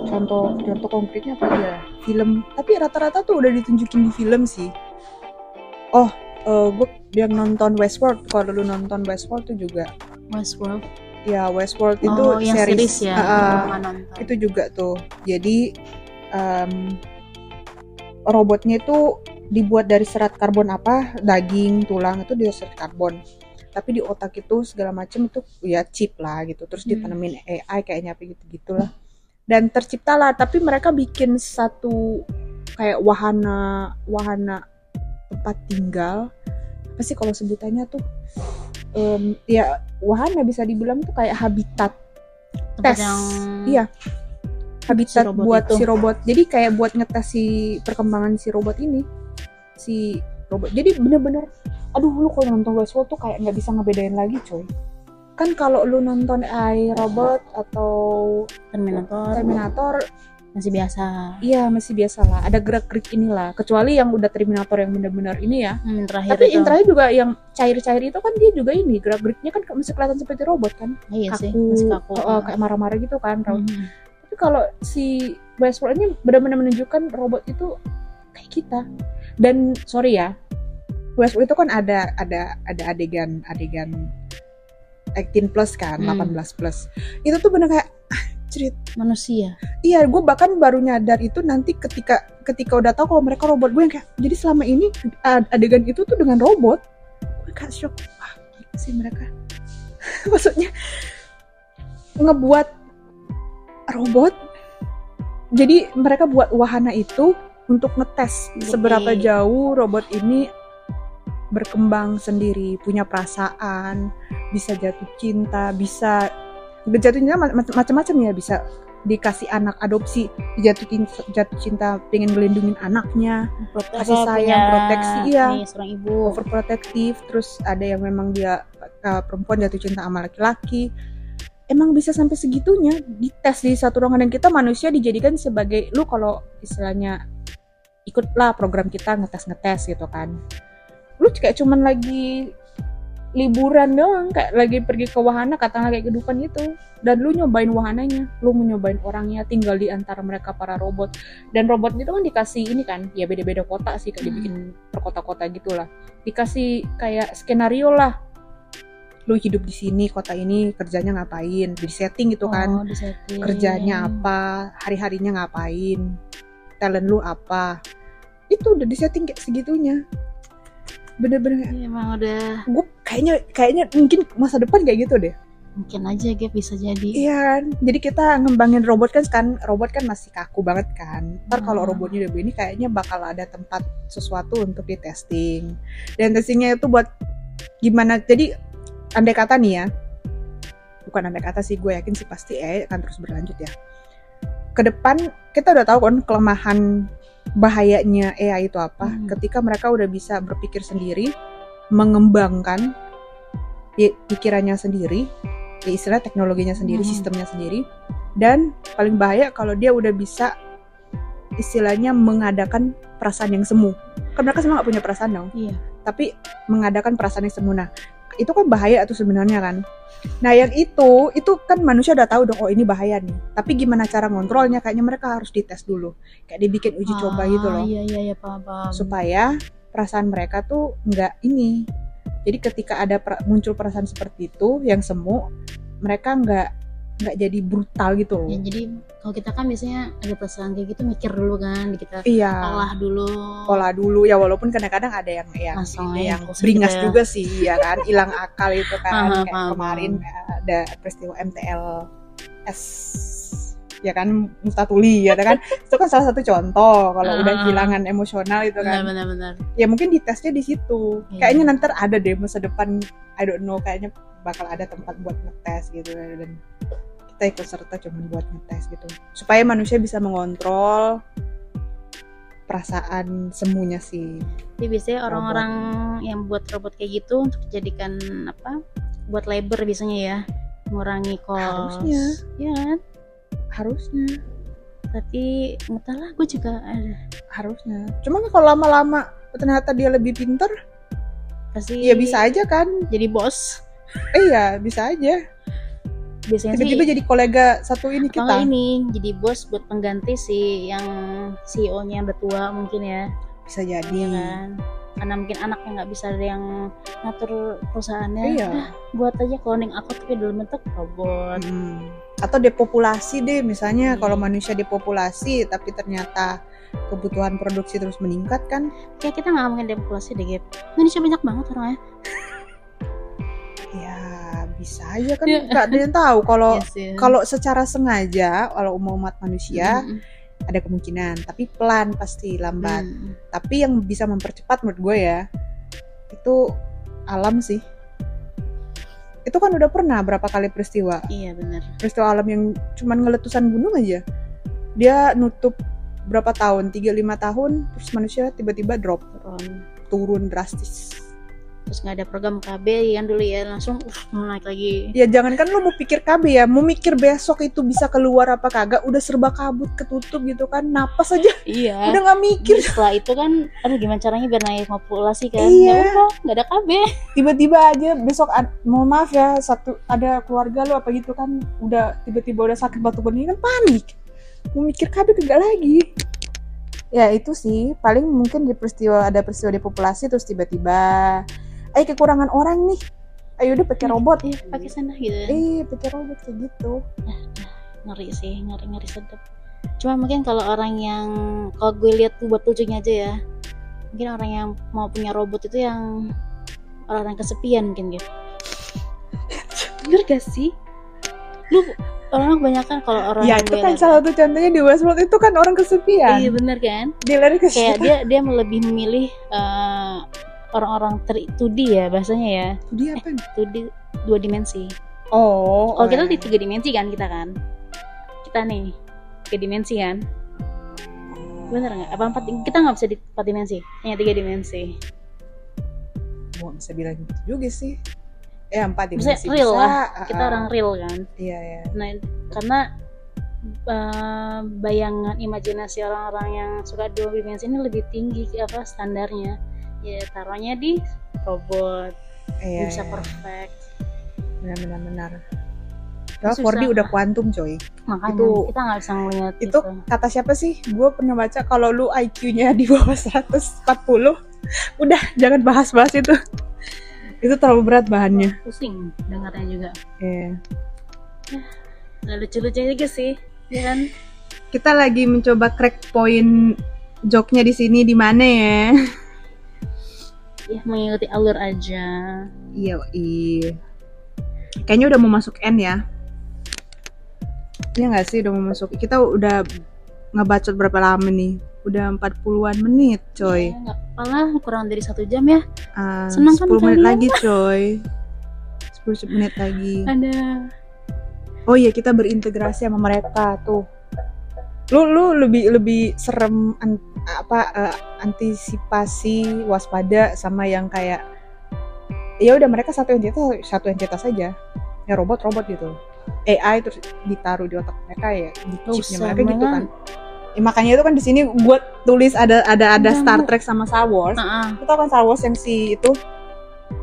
Contoh contoh konkretnya apa aja? Film. Tapi rata-rata tuh udah ditunjukin di film sih. Oh gue yang nonton Westworld kalau lu nonton Westworld tuh juga. Westworld ya Westworld itu oh yang series, series ya nonton. itu juga tuh. Jadi em, robotnya itu dibuat dari serat karbon apa? Daging tulang itu dia serat karbon. Tapi di otak itu segala macam itu ya chip lah gitu. Terus Hmm. ditanemin AI kayaknya apa gitu gitulah. Dan terciptalah tapi mereka bikin satu kayak wahana wahana tempat tinggal apa sih kalau sebutannya tuh Em, ya wahana bisa dibilang tuh kayak habitat Tempat tes. yang Iya. habitat Si buat itu. si robot. Jadi kayak buat ngetes si perkembangan si robot ini. Si robot. Jadi bener-bener aduh lu kalau nonton Westworld tuh kayak nggak bisa ngebedain lagi coy. Kan kalau lu nonton AI robot atau Terminator Terminator masih biasa iya masih biasa lah. Ada gerak-gerik inilah. Kecuali yang udah Terminator yang bener-bener ini ya. hmm, terakhir Tapi itu yang terakhir juga yang cair-cair itu kan dia juga ini gerak-geriknya kan masih kelihatan seperti robot kan. iya sih Kaku, masih kaku oh, oh, kayak marah-marah gitu kan. Hmm. Tapi kalau si Westworld ini benar-benar menunjukkan robot itu kayak kita. Dan sorry ya, Westworld itu kan ada ada ada adegan adegan 18 plus kan, Hmm. 18 plus. Itu tuh bener kayak cerit. manusia Iya, gue bahkan baru nyadar itu nanti ketika ketika udah tahu kalau mereka robot gue yang kayak jadi selama ini ad- adegan itu tuh dengan robot. Gue kayak shock. Wah, gila sih mereka. Maksudnya ngebuat robot. Jadi mereka buat wahana itu untuk ngetes Jadi- seberapa jauh robot ini berkembang sendiri, punya perasaan, bisa jatuh cinta, bisa udah jatuh cinta ma- ma- macam-macam ya, bisa dikasih anak adopsi, jatuh cinta, jatuh cinta pengen melindungi anaknya, Prote- Kasih sayang, punya- proteksi, iya. nih, seorang ibu overprotective, terus ada yang memang dia uh, perempuan jatuh cinta sama laki-laki. Emang bisa sampai segitunya dites di satu ruangan dan kita manusia dijadikan sebagai lu kalau istilahnya ikutlah program kita ngetes-ngetes gitu kan. Lu kayak cuman lagi liburan doang kayak lagi pergi ke wahana katakanlah kayak kehidupan itu. Dan lu nyobain wahananya lu mau nyobain orangnya tinggal di antara mereka para robot. Dan robot itu kan dikasih ini kan ya beda-beda kota sih kayak Hmm. dibikin per kota-kota gitulah. Dikasih kayak skenario lah. Lu hidup di sini kota ini kerjanya ngapain? Di setting gitu kan. Oh, disetting. kerjanya apa? Hari-harinya ngapain? Talent lu apa? Itu udah di setting kayak segitunya bener-bener Iya, emang udah. gue kayaknya kayaknya mungkin masa depan kayak gitu deh. Mungkin aja Gap bisa jadi. Iya jadi kita ngembangin robot kan kan robot kan masih kaku banget kan. Ntar kalau Hmm. robotnya udah begini kayaknya bakal ada tempat sesuatu untuk di testing dan testingnya itu buat gimana jadi andai kata nih ya bukan andai kata sih gue yakin sih pasti AI akan terus berlanjut ya. Ke depan kita udah tahu kan kelemahan bahayanya AI itu apa. Hmm. ketika mereka udah bisa berpikir sendiri mengembangkan pi- pikirannya sendiri ya istilah teknologinya sendiri Hmm. sistemnya sendiri dan paling bahaya kalau dia udah bisa istilahnya mengadakan perasaan yang semu. Kan mereka semua nggak punya perasaan dong. Iya. Tapi mengadakan perasaan yang semu. Nah itu kan bahaya tuh sebenarnya kan nah yang itu itu kan manusia udah tahu dong oh ini bahaya nih. Tapi gimana cara ngontrolnya? Kayaknya mereka harus dites dulu. Kayak dibikin uji coba Ah, gitu loh. iya iya iya paham paham. Supaya perasaan mereka tuh nggak ini. Jadi ketika ada per- muncul perasaan seperti itu yang semu mereka nggak nggak jadi brutal gitu loh. Ya jadi kalau kita kan biasanya ada perasaan kayak gitu mikir dulu kan kita iya. olah dulu. Pola dulu ya walaupun kadang-kadang ada yang yang Langsung ini aja yang beringas gitu ya. juga sih ya kan hilang akal itu kan. Kayak paham, kemarin ada peristiwa MTL S ya kan Mustatuli ya kan. Itu kan salah satu contoh kalau Ah. udah kehilangan emosional itu kan. benar-benar ya mungkin di tesnya di situ. Iya. kayaknya nanti ada deh masa depan I don't know kayaknya bakal ada tempat buat ngetes gitu dan kita ikut serta cuman buat ngetes gitu supaya manusia bisa mengontrol perasaan semuanya sih Jadi biasanya orang-orang yang buat robot kayak gitu untuk dijadikan apa? Buat labor biasanya ya, mengurangi cost. Harusnya. Ya kan? harusnya Tapi entahlah, gue juga ada harusnya cuma kalau lama-lama ternyata dia lebih pinter pasti. ya bisa aja kan Jadi bos. eh ya bisa aja Biasanya tiba-tiba sih jadi kolega satu ini kalau kita ini jadi bos buat pengganti si yang CEO-nya yang udah tua mungkin ya, bisa jadi ya kan? Karena mungkin anaknya nggak bisa ada yang ngatur perusahaannya. iya "Ah, buat aja cloning aku tapi dalam bentuk robot. Mm. atau depopulasi deh misalnya Iya. kalau manusia depopulasi tapi ternyata kebutuhan produksi terus meningkat kan Kayak kita nggak ngomongin depopulasi deh, Gap. Indonesia banyak banget orangnya. ya bisa aja kan Iya. nggak ada yang tahu kalau Yes, ya. kalau secara sengaja kalau umat manusia Mm, ada kemungkinan tapi pelan pasti lambat mm. tapi yang bisa mempercepat menurut gue ya itu alam sih itu kan udah pernah berapa kali peristiwa Iya benar. peristiwa alam yang cuman ngeletusan gunung aja dia nutup berapa tahun 3-5 tahun terus manusia tiba-tiba drop Turun. turun drastis Terus nggak ada program KB kan dulu ya langsung uh, naik lagi. ya jangankan lu mau pikir KB ya mau mikir besok itu bisa keluar apa kagak udah serba kabut ketutup gitu kan napas aja Iya. udah nggak mikir Terus setelah itu kan, aduh gimana caranya biar naik populasi kan? Iya. Ya udah, nggak ada KB. tiba-tiba aja besok mohon maaf ya satu ada keluarga lu apa gitu kan udah tiba-tiba udah sakit batuk bening kan panik mau mikir KB kagak lagi ya itu sih paling mungkin di peristiwa ada peristiwa depopulasi terus tiba-tiba ayo kekurangan orang nih ayo udah pakai robot Iya, pakai sana gitu. eh pakai robot kayak gitu Ngeri sih, ngeri ngeri sedap. Cuma mungkin kalau orang yang kalau gue lihat tuh buat lucunya aja ya. Mungkin orang yang mau punya robot itu yang orang-orang kesepian mungkin gitu. Bener gak sih? Lu orang kebanyakan kalau orang ya yang itu kan salah satu contohnya di Westworld itu kan orang kesepian Iya bener kan? dia lari ke Kayak dia dia lebih memilih eh, orang-orang ter 2D ya bahasanya ya. dia apa 2D dua dimensi. oh Kalau kita oh, di tiga dimensi kan kita kan. Kita nih tiga dimensi kan. Bener nggak? Apa empat? Kita nggak bisa di empat dimensi, hanya tiga dimensi. mau bisa bilang gitu juga sih eh empat Maksudnya dimensi real bisa, lah. ah, Kita ah. orang real kan. iya ya Nah karena eh, bayangan imajinasi orang-orang yang suka dua dimensi ini lebih tinggi apa standarnya. Ya taruhnya di robot iya bisa iya. perfect. benar-benar benar Kalau Susah. 4D udah kuantum coy. Makanya Itu- kita nggak bisa ngeliat Itu kata siapa sih? Gue pernah baca kalau lu IQ-nya di bawah 140, udah jangan bahas-bahas itu. itu terlalu berat bahannya. pusing dengarnya juga. Iya. Nah, lucu-lucu juga sih, ya kan? Kita lagi mencoba crack point joknya di sini di mana ya? Ya mengikuti alur aja. Iya, iya. Kayaknya udah mau masuk N ya. Iya nggak sih udah mau masuk. Kita udah ngebacot berapa lama nih? Udah 40-an menit, coy. Ya, lah, kurang dari satu jam ya. Ah, Senang kan 10 menit kalian? lagi, coy. 10 menit lagi. Ada. Oh iya, kita berintegrasi sama mereka tuh. Lu lu lebih lebih serem an- apa eh, antisipasi waspada sama yang kayak ya udah mereka satu entitas satu entitas saja. Ya robot robot gitu. AI terus ditaruh di otak mereka ya di chipnya mereka gitu kan. Ya, makanya itu kan di sini buat tulis ada ada ada Nggak Star. Trek sama Star Wars. Nah, Itu kan Star Wars yang si itu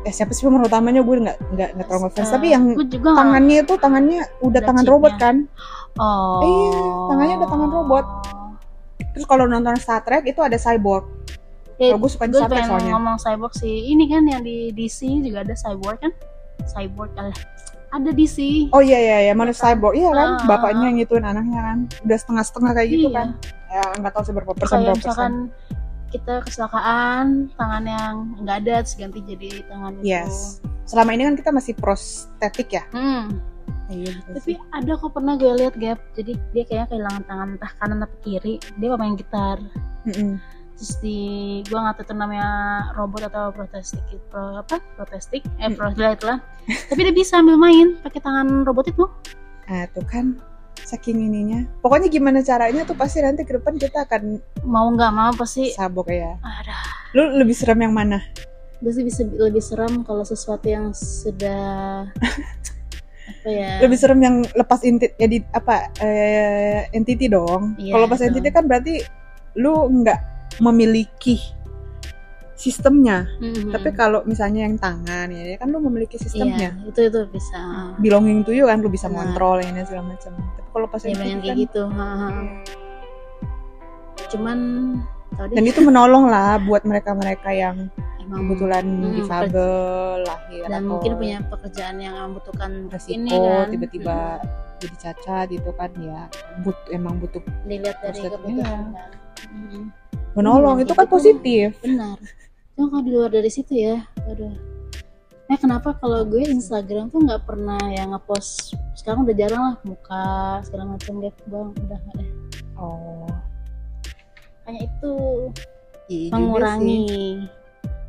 eh siapa sih pemeran utamanya gue nggak nggak nggak terlalu ngefans tapi yang tangannya itu tangannya udah tangan chipnya. robot kan Oh. Iya, tangannya ada tangan robot. terus kalau nonton Star Trek itu ada cyborg Eh, Kalau gue suka gue Star Trek soalnya. ngomong cyborg sih. Ini kan yang di DC juga ada cyborg kan? Cyborg alah. Ada DC. oh iya iya iya mana cyborg iya kan Ah. bapaknya yang ngituin anaknya kan udah setengah setengah kayak gitu Iya. kan ya nggak tahu sih berapa persen Kayak berapa misalkan persen kita kecelakaan, tangan yang nggak ada terus ganti jadi tangan itu. yes selama ini kan kita masih prostetik ya Hmm. Iya, tapi ada kok pernah gue lihat gap jadi dia kayaknya kehilangan tangan entah kanan atau kiri dia main gitar Mm-mm. terus di gue nggak tahu namanya robot atau protestik pro apa protestik eh Hmm. pro lah tapi dia bisa ambil main pakai tangan robot itu Nah, tuh kan saking ininya. Pokoknya gimana caranya tuh pasti nanti ke depan kita akan mau nggak mau pasti sabok ya. ada Lu lebih serem yang mana? pasti bisa lebih seram kalau sesuatu yang sudah ya Lebih serem yang lepas inti edit apa eh, entity dong. Iya, Kalau lepas itu. entity kan berarti lu nggak memiliki sistemnya. Mhm. Tapi kalau misalnya yang tangan ya kan lu memiliki iya sistemnya. itu itu bisa Belonging to you kan lu bisa ngontrol ini segala macam. Tapi kalau pas ya entity banyak kan kayak gitu ha. cuman dan itu menolong lah buat mereka-mereka yang emang kebetulan Hmm, difabel lahir dan atau mungkin punya pekerjaan yang membutuhkan resiko ini kan. tiba-tiba jadi cacat gitu kan ya. But emang butuh Hmm, dilihat dari kebutuhan iya. kan Mhm. menolong Iya, itu kan gitu. positif. Benar. Cuma kalau di luar dari situ ya aduh eh kenapa kalau gue Instagram tuh nggak pernah yang ngepost? Sekarang udah jarang lah muka segala macam deh. Bang udah nggak deh. Oh. Hanya itu. Iya juga sih. mengurangi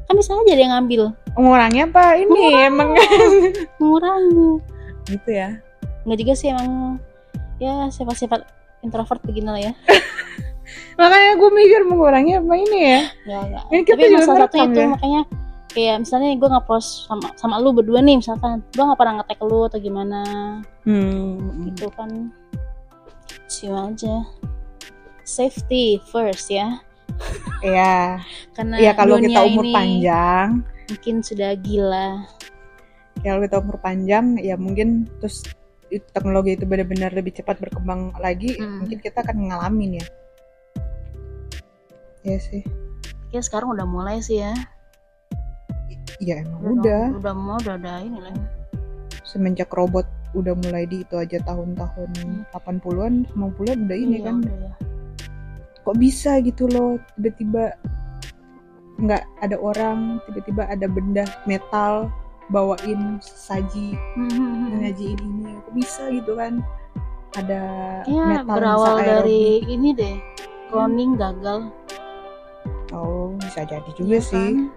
kan bisa aja dia ngambil. Mengurangi apa? Ini emang mengurangi. Gitu ya. Nggak juga sih emang ya sifat-sifat introvert begini lah ya. Makanya gue mikir mengurangi apa ini ya? Nggak nggak. Ini kita tapi juga salah satu itu ya? makanya kayak misalnya gue ngepost sama sama lu berdua nih misalkan. Gue nggak pernah ngetek lu atau gimana. Hmm. gitu kan. Cium aja. Safety first ya ya karena ya kalau kita umur panjang. mungkin sudah gila. Kalau kita umur panjang ya mungkin terus teknologi itu benar-benar lebih cepat berkembang lagi Hmm. mungkin kita akan ngalamin ya. Iya sih. Ya sekarang udah mulai sih ya. Ya emang udah udah. mau udah ada ini lah. Semenjak robot udah mulai di itu aja tahun-tahun 80-an 90-an udah ini Iya, kan. udah ya. Kok bisa gitu loh tiba-tiba nggak ada orang tiba-tiba ada benda metal bawain saji nyajiin ini kok bisa gitu kan ada Ya metal berawal dari aerobik. ini deh cloning gagal oh bisa jadi juga Iya sih kan?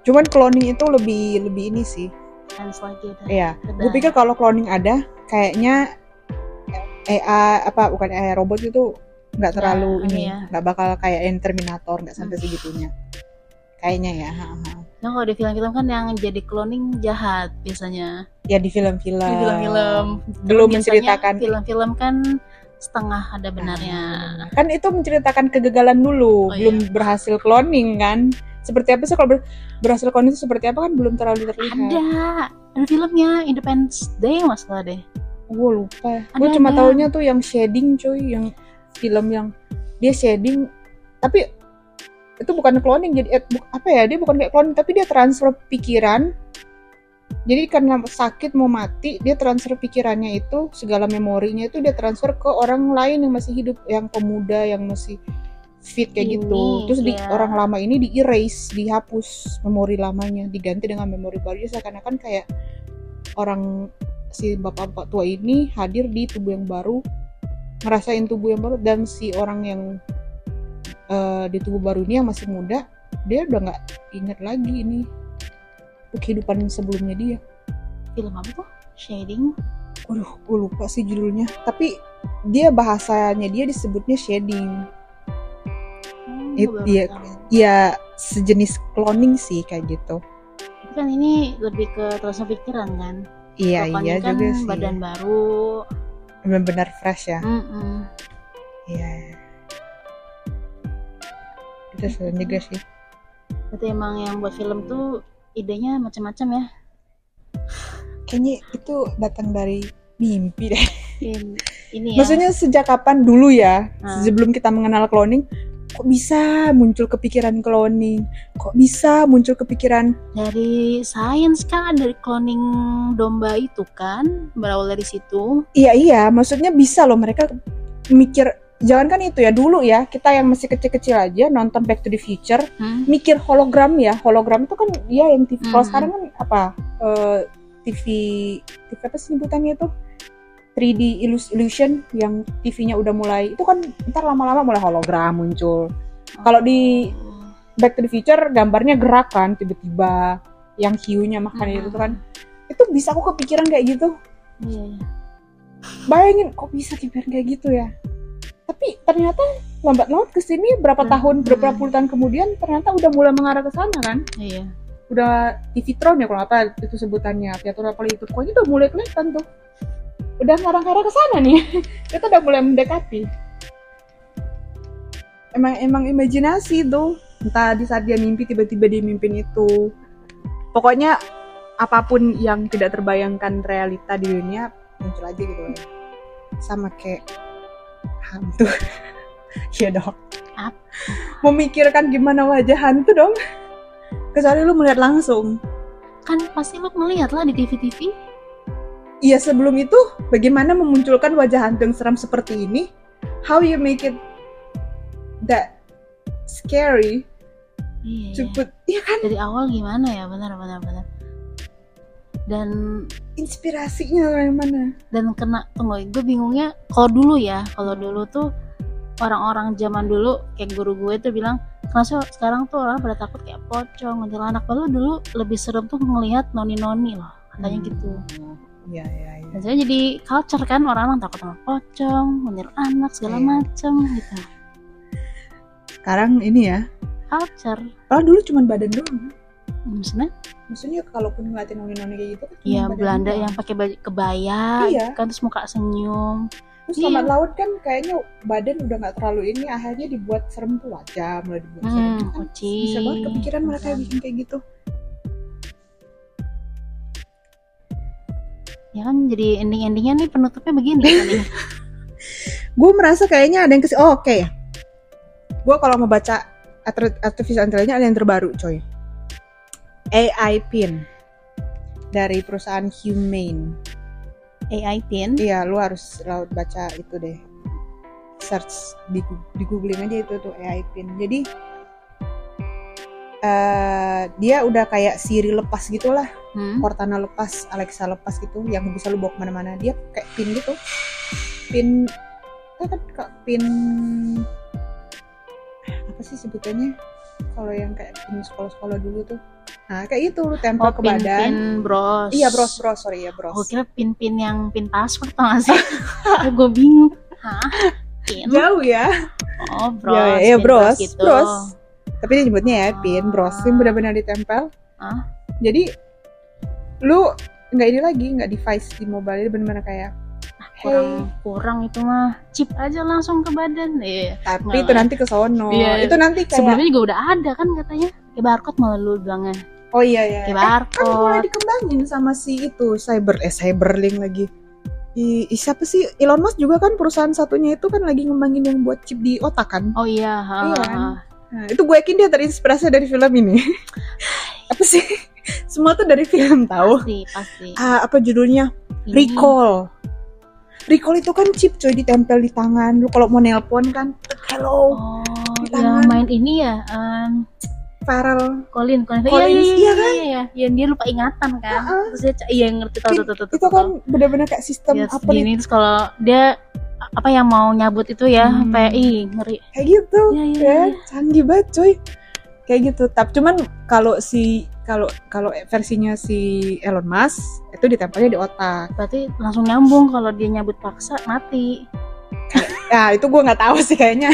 cuman cloning itu lebih lebih ini sih Chance lagi. Iya, gue pikir kalau cloning ada, kayaknya AI apa bukan AI robot itu nggak terlalu Nah, ini, iya. nggak bakal kayak yang Terminator, nggak sampai Hmm. segitunya. Kayaknya ya, ha, ha. Nah kalau di film-film kan yang jadi cloning jahat biasanya. ya di film-film. Di film-film. Belum menceritakan. Film-film kan setengah ada benarnya. Kan itu menceritakan kegagalan dulu, Oh, belum berhasil cloning kan. Seperti apa sih kalau ber- berhasil cloning itu seperti apa kan belum terlalu terlihat. Ada, ada filmnya Independence Day masalah deh. Gue lupa. Gue cuma ada. taunya tuh yang shading cuy, yang film yang dia shading, tapi itu bukan cloning jadi eh, bu- apa ya dia bukan kayak cloning tapi dia transfer pikiran. Jadi karena sakit mau mati dia transfer pikirannya itu segala memorinya itu dia transfer ke orang lain yang masih hidup, yang pemuda yang masih fit kayak Ini, gitu. Terus di ya. orang lama ini di erase, dihapus memori lamanya, diganti dengan memori baru. Jadi seakan-akan kayak orang si bapak-bapak tua ini hadir di tubuh yang baru, ngerasain tubuh yang baru dan si orang yang eh, di tubuh baru ini yang masih muda, dia udah nggak ingat lagi ini kehidupan sebelumnya dia. Film apa tuh? Shading. Waduh, gue lupa sih judulnya. Tapi dia bahasanya dia disebutnya shading. Hmm, It- tahu. Ya sejenis cloning sih kayak gitu. Tapi kan ini lebih ke transfer pikiran kan. Iya Kalau iya kan juga sih. badan baru. Benar-benar fresh ya. Iya. Itu serem juga sih. Berarti emang yang buat film tuh idenya macam-macam ya. Kayaknya itu datang dari mimpi deh. In- ini ya. Maksudnya sejak kapan dulu ya? Ah. Sebelum kita mengenal cloning, kok bisa muncul kepikiran cloning? Kok bisa muncul kepikiran dari sains kan dari cloning domba itu kan berawal dari situ. Iya iya, maksudnya bisa loh mereka mikir jangan kan itu ya dulu ya kita yang masih kecil-kecil aja nonton Back to the Future Hmm? mikir hologram ya hologram itu kan dia yang TV kalau Mhm. sekarang kan apa eh, TV TV apa sih sebutannya itu 3D illus- illusion yang TV-nya udah mulai itu kan ntar lama-lama mulai hologram muncul. Kalau di Back to the Future gambarnya gerak kan tiba-tiba yang hiunya makanya itu kan itu bisa aku kepikiran kayak gitu. Iya. Bayangin kok bisa kepikiran kayak gitu ya. Tapi ternyata lambat laut ke sini berapa Hmm, tahun berapa puluh tahun kemudian ternyata udah mulai mengarah ke sana kan. Iya. udah TV Tron ya kalau apa itu sebutannya Piatur apa itu pokoknya udah mulai kelihatan tuh udah ngarang-ngarang ke sana nih. Kita udah mulai mendekati. Emang emang imajinasi tuh. Entah di saat dia mimpi tiba-tiba dia mimpin itu. Pokoknya apa pun yang tidak terbayangkan realita di dunia muncul aja gitu. Loh sama kayak hantu. Iya dong. Apa? memikirkan gimana wajah hantu dong. Kecuali lu melihat langsung. Kan pasti lu ngeliat lah di TV-TV. Iya sebelum itu bagaimana memunculkan wajah hantu yang seram seperti ini? How you make it that scary Iya, to iya. put? Iya kan Dari awal gimana ya? Benar, benar, benar. Dan inspirasinya dari mana? dan kena tunggu gue bingungnya kalau dulu ya kalau dulu tuh orang-orang zaman dulu kayak guru gue tuh bilang kenapa sekarang tuh orang pada takut kayak pocong kuntilanak padahal dulu lebih serem tuh ngelihat noni-noni loh katanya gitu Iya iya iya. dan saya jadi culture kan orang-orang takut sama pocong kuntilanak segala Iya. macem gitu Sekarang ini ya. culture Kalau dulu cuma badan doang. maksudnya Maksudnya kalaupun ngeliatin noni-noni kayak gitu kan ya badan Belanda doang. yang pakai baju kebaya Iya. gitu kan terus muka senyum Terus Iya. laut kan kayaknya badan udah nggak terlalu ini akhirnya dibuat serem tuh wajah mulai dibuat serem. hmm, Itu kan kucing bisa banget kepikiran mereka bikin kayak gitu. Ya kan jadi ending-endingnya nih penutupnya begini kan gue merasa kayaknya ada yang ke sini oh oke ya. Gue kalau mau baca arti- artificial intelligence ada yang terbaru coy. AI pin dari perusahaan Humane. AI pin? Iya lu harus laut baca itu deh. Search di, di googling aja itu tuh AI pin. Jadi eh dia udah kayak Siri lepas gitulah hmm? Cortana lepas, Alexa lepas gitu, yang bisa lu bawa ke mana-mana. Dia kayak pin gitu, pin, apa kan kak pin apa sih sebutannya? Kalau yang kayak pin sekolah-sekolah dulu tuh, nah kayak itu lu tempel Oh, ke badan. pin-pin bros. Iya bros bros sorry ya bros. Gue kira pin-pin yang pin password tau gak sih? gue bingung. Hah? Pin? Jauh ya. Oh, bros. Ya, ya, pin bros, gitu. bros. Tapi dia nyebutnya ya pin bros, yang Ah. benar-benar ditempel. Jadi lu nggak ini lagi, nggak device di mobile itu benar-benar kayak. Kurang, kurang itu mah. Chip aja langsung ke badan. Iya. Tapi Nggak itu nanti ke sono. Iya. Itu nanti kayak Sebelumnya juga udah ada kan katanya. Kayak barcode malah lu bilangnya. Oh iya iya. Kayak Eh, kan mulai barcode. dikembangin sama si itu cyber eh cyberlink lagi. I, siapa sih Elon Musk juga kan perusahaan satunya itu kan lagi ngembangin yang buat chip di otak kan. Oh iya. ha, Iya kan? Nah, itu gue yakin dia terinspirasi dari film ini. apa sih? Semua tuh dari film tahu. Pasti, pasti. Ah, apa judulnya? Ini- Recall. Recall itu kan chip coy ditempel di tangan. Lu kalau mau nelpon kan, hello, Oh, Di yang tangan. main ini ya. em, Farel. Colin, Colin, Collins, iya, iya, iya iya, kan? iya, iya, Yang dia lupa ingatan kan, Ah, ah. terus dia iya ngerti tahu, tahu, tahu, Itu kan tahu. bener-bener kayak sistem Dia apa nih? segini terus kalau dia apa yang mau nyabut itu ya, Hmm. ih ngeri. Kayak gitu. Iya, iya, ya iya. canggih banget cuy kayak gitu tapi cuman kalau si kalau kalau versinya si Elon Musk itu ditempelnya di otak Berarti langsung nyambung kalau dia nyabut paksa mati. ya itu gue nggak tahu sih kayaknya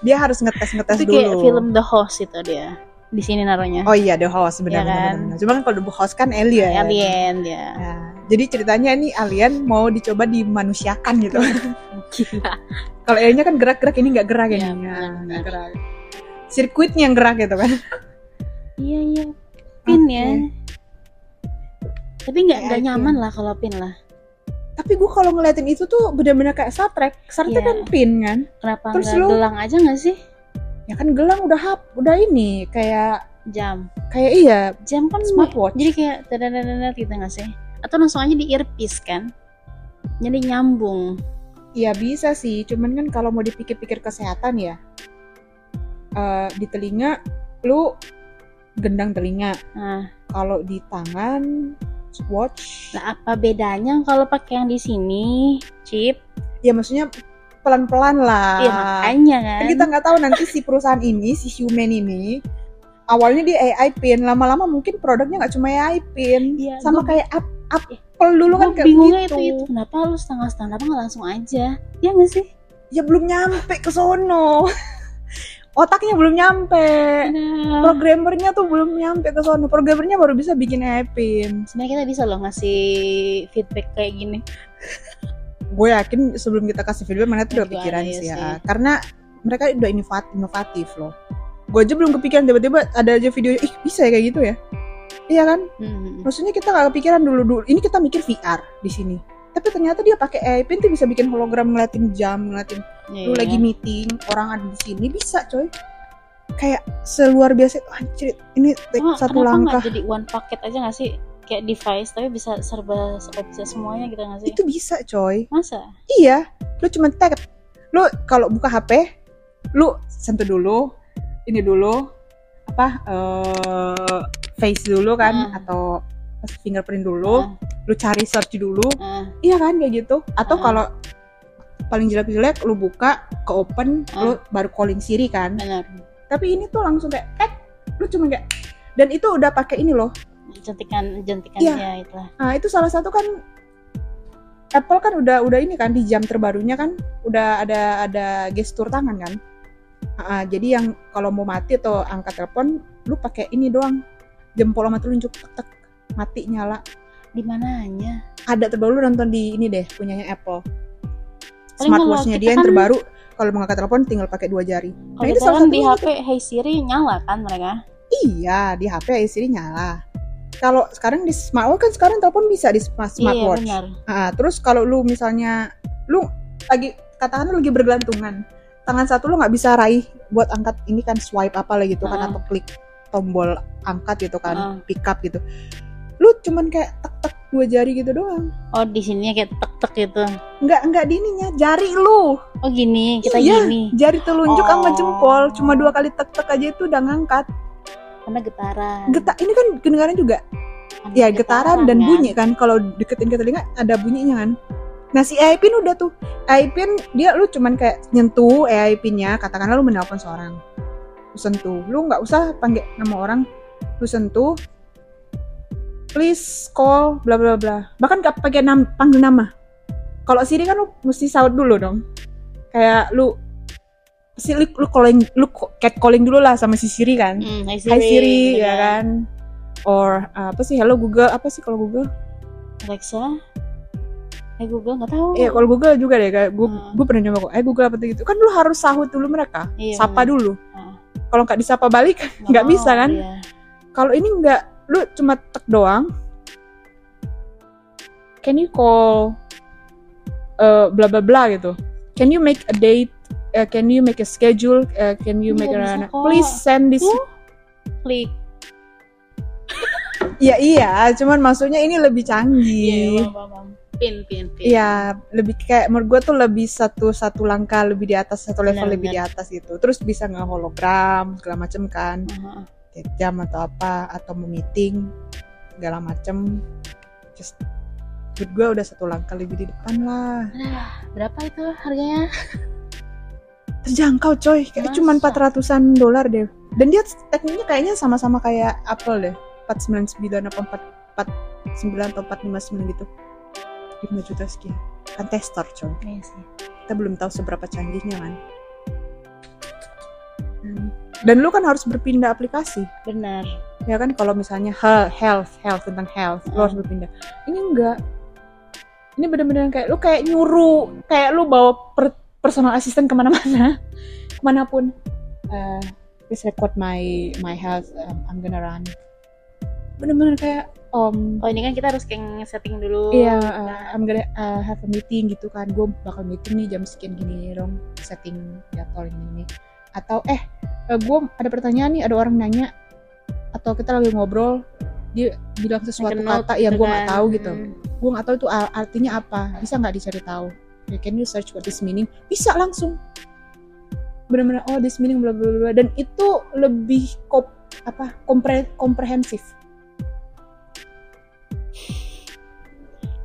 dia harus ngetes ngetes itu dulu kayak film The Host itu dia. Di sini naruhnya. oh iya The Host benar Iya benar, kan? benar. cuman kalau The Host kan alien Alien dia. Nah, jadi ceritanya ini alien mau dicoba dimanusiakan gitu kalau aliennya kan gerak-gerak ini nggak gerak Iya, ini Nah, nggak gerak sirkuitnya yang gerak gitu kan Iya iya. Pin Oke. ya. Tapi nggak nggak nyaman lah kalau pin lah. tapi gue kalau ngeliatin itu tuh bener-bener kayak Star Trek Star Trek Iya. kan pin kan Kenapa Terus lu- gelang aja nggak sih? ya kan gelang udah hap udah ini kayak Jam. kayak iya Jam kan smartwatch jadi kayak dadadadadad gitu nggak sih? Atau langsung aja di earpiece kan? Jadi nyambung. Iya bisa sih, cuman kan kalau mau dipikir-pikir kesehatan ya, eh, di telinga lu gendang telinga, Nah, kalau di tangan watch. Nah, apa bedanya kalau pakai yang di sini, chip? ya maksudnya pelan-pelan lah. Iya, makanya kan. Kan. kita nggak tahu nanti si perusahaan ini si Human ini awalnya dia AI pin lama-lama mungkin produknya nggak cuma AI pin. Iya, sama kayak Ap- Apple dulu kan kayak bingungnya gitu itu itu. Kenapa lu setengah-setengah? Kenapa nggak langsung aja? Ya nggak sih? ya belum nyampe ke sono otaknya belum nyampe. Nah, programmernya tuh belum nyampe ke sono programmernya baru bisa bikin pin sebenarnya kita bisa loh ngasih feedback kayak gini. gue yakin sebelum kita kasih video mana tuh udah pikiran sih ya. karena mereka udah inovatif inovatif loh. Gue aja belum kepikiran tiba-tiba ada aja video ih bisa ya kayak gitu ya? Iya kan? Hmm. maksudnya kita gak kepikiran dulu dulu ini kita mikir VR di sini tapi ternyata dia pakai AI pin tuh bisa bikin hologram ngeliatin jam ngeliatin lu Iya. lagi meeting orang ada di sini bisa coy kayak seluar biasa anjir ini Cuma satu langkah jadi one packet aja nggak sih? Kayak device tapi bisa serba serba bisa semuanya gitu nggak sih? itu bisa coy Masa? iya lu cuma tag lu kalau buka HP lu sentuh dulu ini dulu apa eh face dulu kan Hmm. atau fingerprint dulu Ah, lu cari search dulu ah, Iya kan kayak gitu. Atau Hmm. kalau paling jelek-jelek lu buka ke open Hmm. lu baru calling Siri kan. benar. Tapi ini tuh langsung kayak tek lu cuma kayak dan itu udah pakai ini loh. Jentikan jentikan Iya. ya itulah. Nah, itu salah satu kan Apple kan udah udah ini kan di jam terbarunya kan udah ada ada gestur tangan kan. Ah, jadi yang kalau mau mati atau angkat telepon lu pakai ini doang. Jempol sama telunjuk tek tek mati nyala. Di mananya? Ada terbaru lu nonton di ini deh punyanya Apple. Kalau Smartwatchnya dia yang kan- terbaru kalau mau angkat telepon tinggal pakai dua jari. Kalau ini kita salah kan di satunya HP Hey Siri nyala kan mereka? Iya, di HP istri nyala. Kalau sekarang di smartwatch kan sekarang telepon bisa di smart- Iya smartwatch. benar. Ah, terus kalau lu misalnya lu lagi katakan lu lagi bergelantungan, tangan satu lu nggak bisa raih buat angkat ini kan swipe apa lagi gitu kan Ah. atau klik tombol angkat gitu kan, Ah. pick up gitu. Lu cuman kayak tek tek dua jari gitu doang. Oh di sini kayak tek tek gitu. Nggak nggak di ininya, jari lu. Oh gini kita Iya. gini Jari telunjuk sama Oh. jempol cuma dua kali tek tek aja itu udah ngangkat. karena getaran. Getar ini kan kedengaran juga ya getaran dan kan. bunyi kan kalau deketin ke telinga ada bunyinya kan nah si AI pin udah tuh AI pin dia lu cuman kayak nyentuh AI pinnya katakanlah lu menelpon seorang lu sentuh lu nggak usah panggil nama orang lu sentuh please call bla bla bla bahkan gak pakai nam panggil nama kalau Siri kan lu mesti saut dulu dong kayak lu pasti lu, lu calling lu cat calling dulu lah sama si Siri kan Hmm, Hai Siri, Hai Siri gitu ya kan or uh, apa sih hello Google apa sih kalau Google Alexa. Eh Google nggak tahu. Iya kalau Google juga deh kayak gue Hmm. gue pernah nyoba kok eh Google apa gitu kan lu harus sahut dulu mereka Iya, sapa benar. dulu Ah. kalau nggak disapa balik nggak mau, bisa kan iya. kalau ini nggak lu cuma tek doang can you call uh, bla bla bla gitu can you make a date Uh, can you make a schedule Uh, can you Iya, make a please send this Uh. Klik. Iya iya cuman maksudnya ini lebih Iya, canggih paham, paham. Pin, pin, pin. Iya, lebih kayak menurut gue tuh lebih satu satu langkah lebih di atas satu level Benar, lebih di benar. atas gitu. Terus bisa nggak hologram segala macem kan, Aha. Kayak jam atau apa atau mau meeting segala macem. Just menurut gue udah satu langkah lebih di depan lah. Berapa itu harganya? Terjangkau coy, kayak cuma 400-an dolar deh. Dan dia tekniknya kayaknya sama-sama kayak Apple deh. 499 apa 449 atau 459 gitu. 5 juta sekian. Kan tester coy. Iya sih. kita belum tahu seberapa canggihnya kan. Hmm. Dan lu kan harus berpindah aplikasi, Benar. ya kan? Kalau misalnya he- health, health tentang health, lu Hmm. harus berpindah. Ini enggak. Ini bener-bener kayak lu kayak nyuruh, kayak lu bawa per- personal assistant ke mana-mana, ke mana pun. Uh, please record my my health. Um, I'm gonna run. Bener-bener kayak um, Oh ini kan kita harus kayak setting dulu. Iya, Nah, uh, I'm gonna uh, have a meeting gitu kan. Gue bakal meeting nih jam sekian gini dong, setting jadwal ini. Atau eh, gue ada pertanyaan nih, ada orang nanya, atau kita lagi ngobrol, dia bilang sesuatu kata yang gitu gue nggak kan. tahu gitu. Hmm. Gue nggak tahu itu artinya apa. Bisa nggak dicari tahu? Ya, can you search what this meaning? Bisa langsung. Bener-bener oh this meaning bla bla bla dan itu lebih kop apa kompre komprehensif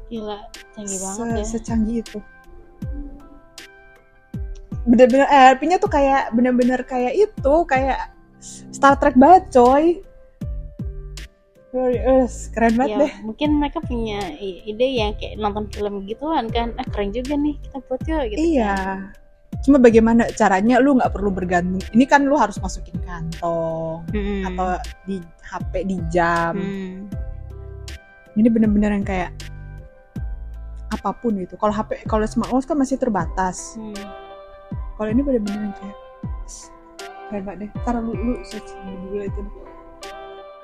gila canggih Se- banget ya secanggih itu bener-bener eh, artinya tuh kayak bener-bener kayak itu kayak Star Trek banget coy Serius, keren banget ya deh mungkin mereka punya ide yang kayak nonton film gituan kan ah keren juga nih kita buat yuk gitu iya kan. cuma bagaimana caranya lu nggak perlu bergantung ini kan lu harus masukin kantong Mm-mm. atau di HP di jam Hmm. ini bener-bener yang kayak apa pun itu kalau HP kalau smartwatch kan masih terbatas Hmm. Kalau ini bener-bener kayak keren banget deh. Ntar lu lu search dulu itu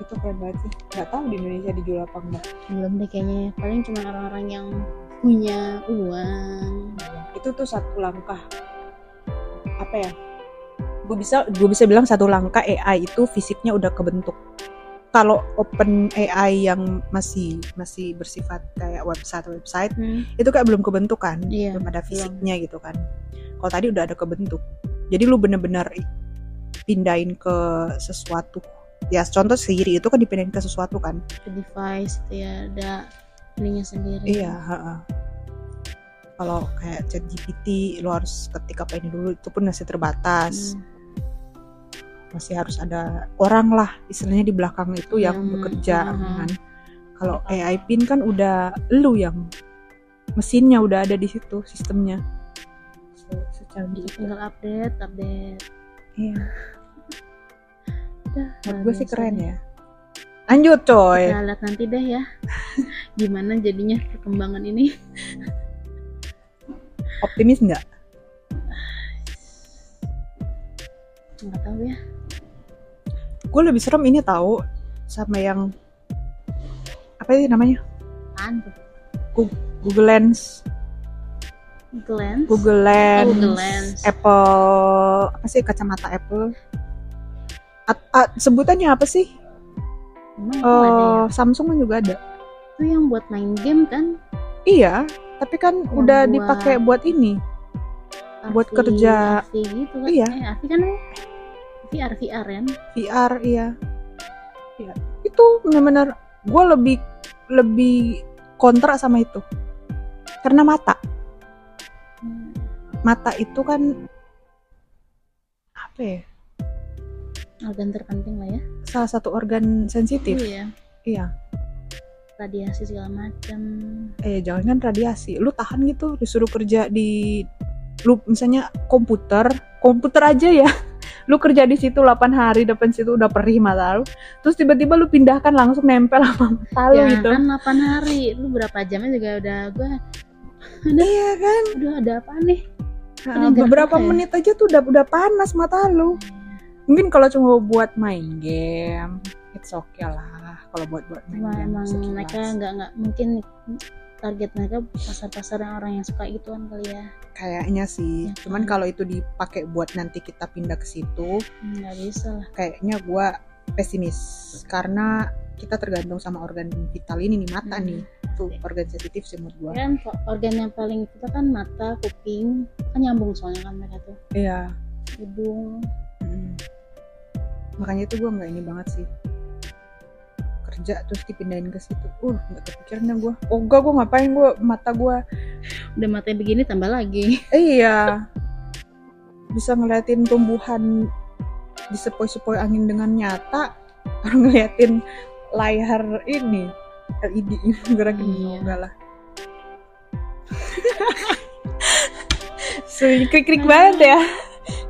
itu keren banget sih. Nggak tahu di Indonesia dijual apa enggak. Belum deh kayaknya paling cuma orang-orang yang punya uang. Itu tuh satu langkah. Apa ya? Gue bisa gue bisa bilang satu langkah AI itu fisiknya udah kebentuk kalau open AI yang masih masih bersifat kayak website website Hmm. itu kayak belum kebentuk kan Iya, belum ada fisiknya gitu kan. Kalau tadi udah ada kebentuk. Jadi lu bener-bener pindahin ke sesuatu. Ya contoh Siri itu kan dipindahin ke sesuatu kan. Ke device itu ya ada ininya sendiri. Iya kalau kayak chat GPT lu harus ketik apa ini dulu itu pun masih terbatas. Hmm. Masih harus ada orang lah istilahnya di belakang itu yang Yang- bekerja aha. kan. Kalau AI pin kan udah lu yang mesinnya udah ada di situ sistemnya. Se- secanggih tinggal update update. Iya. Udah menurut gue sih keren ya. Lanjut coy. Kita lihat nanti deh ya. Gimana jadinya perkembangan ini? Optimis nggak? Nggak tahu ya gue lebih serem ini tahu sama yang apa sih namanya? Apaan tuh? Google Lens. Glance Google Lens, Google Lens. Apple apa sih kacamata Apple. At- at- sebutannya apa sih? Emang itu ada ya? Samsung kan juga ada. Itu yang buat main game kan? Iya tapi kan Yang udah buat- dipakai buat ini. Buat kerja. Gitu kan? Iya. eh, kan VR VR kan VR iya. Iya. itu benar-benar gue lebih lebih kontra sama itu. Karena mata. Hmm. mata itu kan apa ya? Organ terpenting lah ya. Salah satu organ sensitif. Iya. Iya. Radiasi segala macam eh jangan kan radiasi. Lu tahan gitu disuruh kerja di lu misalnya komputer komputer aja ya. Lu kerja di situ 8 hari depan situ udah perih mata lu. Terus tiba-tiba lu pindahkan langsung nempel sama mata lu ya gitu. kan 8 hari. Lu berapa jamnya juga udah gue iya kan? Udah ada apa nih? Nah, gerak beberapa apa ya? menit aja tuh udah udah panas mata lu. Mungkin kalau cuma buat main game it's okay lah. Kalau buat buat main Cuma game emang mereka nggak nggak mungkin target mereka pasar-pasar yang orang yang suka gituan kali ya. Kayaknya sih. Ya cuman kan? kalau itu dipakai buat nanti kita pindah ke situ nggak bisa lah. kayaknya gua pesimis. Karena kita tergantung sama organ vital ini nih mata Hmm. nih. Itu organ sensitif sih menurut gua. Kan kok organ yang paling kita kan mata kuping kan nyambung soalnya kan mereka tuh. Iya. Hidung. Mm. makanya itu gua nggak ini banget sih kerja terus dipindahin ke situ. Uh nggak kepikirannya gua. Oh enggak gua ngapain gua? Mata gua. Udah matanya begini tambah lagi. Iya. Bisa ngeliatin tumbuhan di sepoi-sepoi angin dengan nyata orang ngeliatin layar ini LED ini gerak ini Iya. enggak lah. Sering krik-krik banget ya.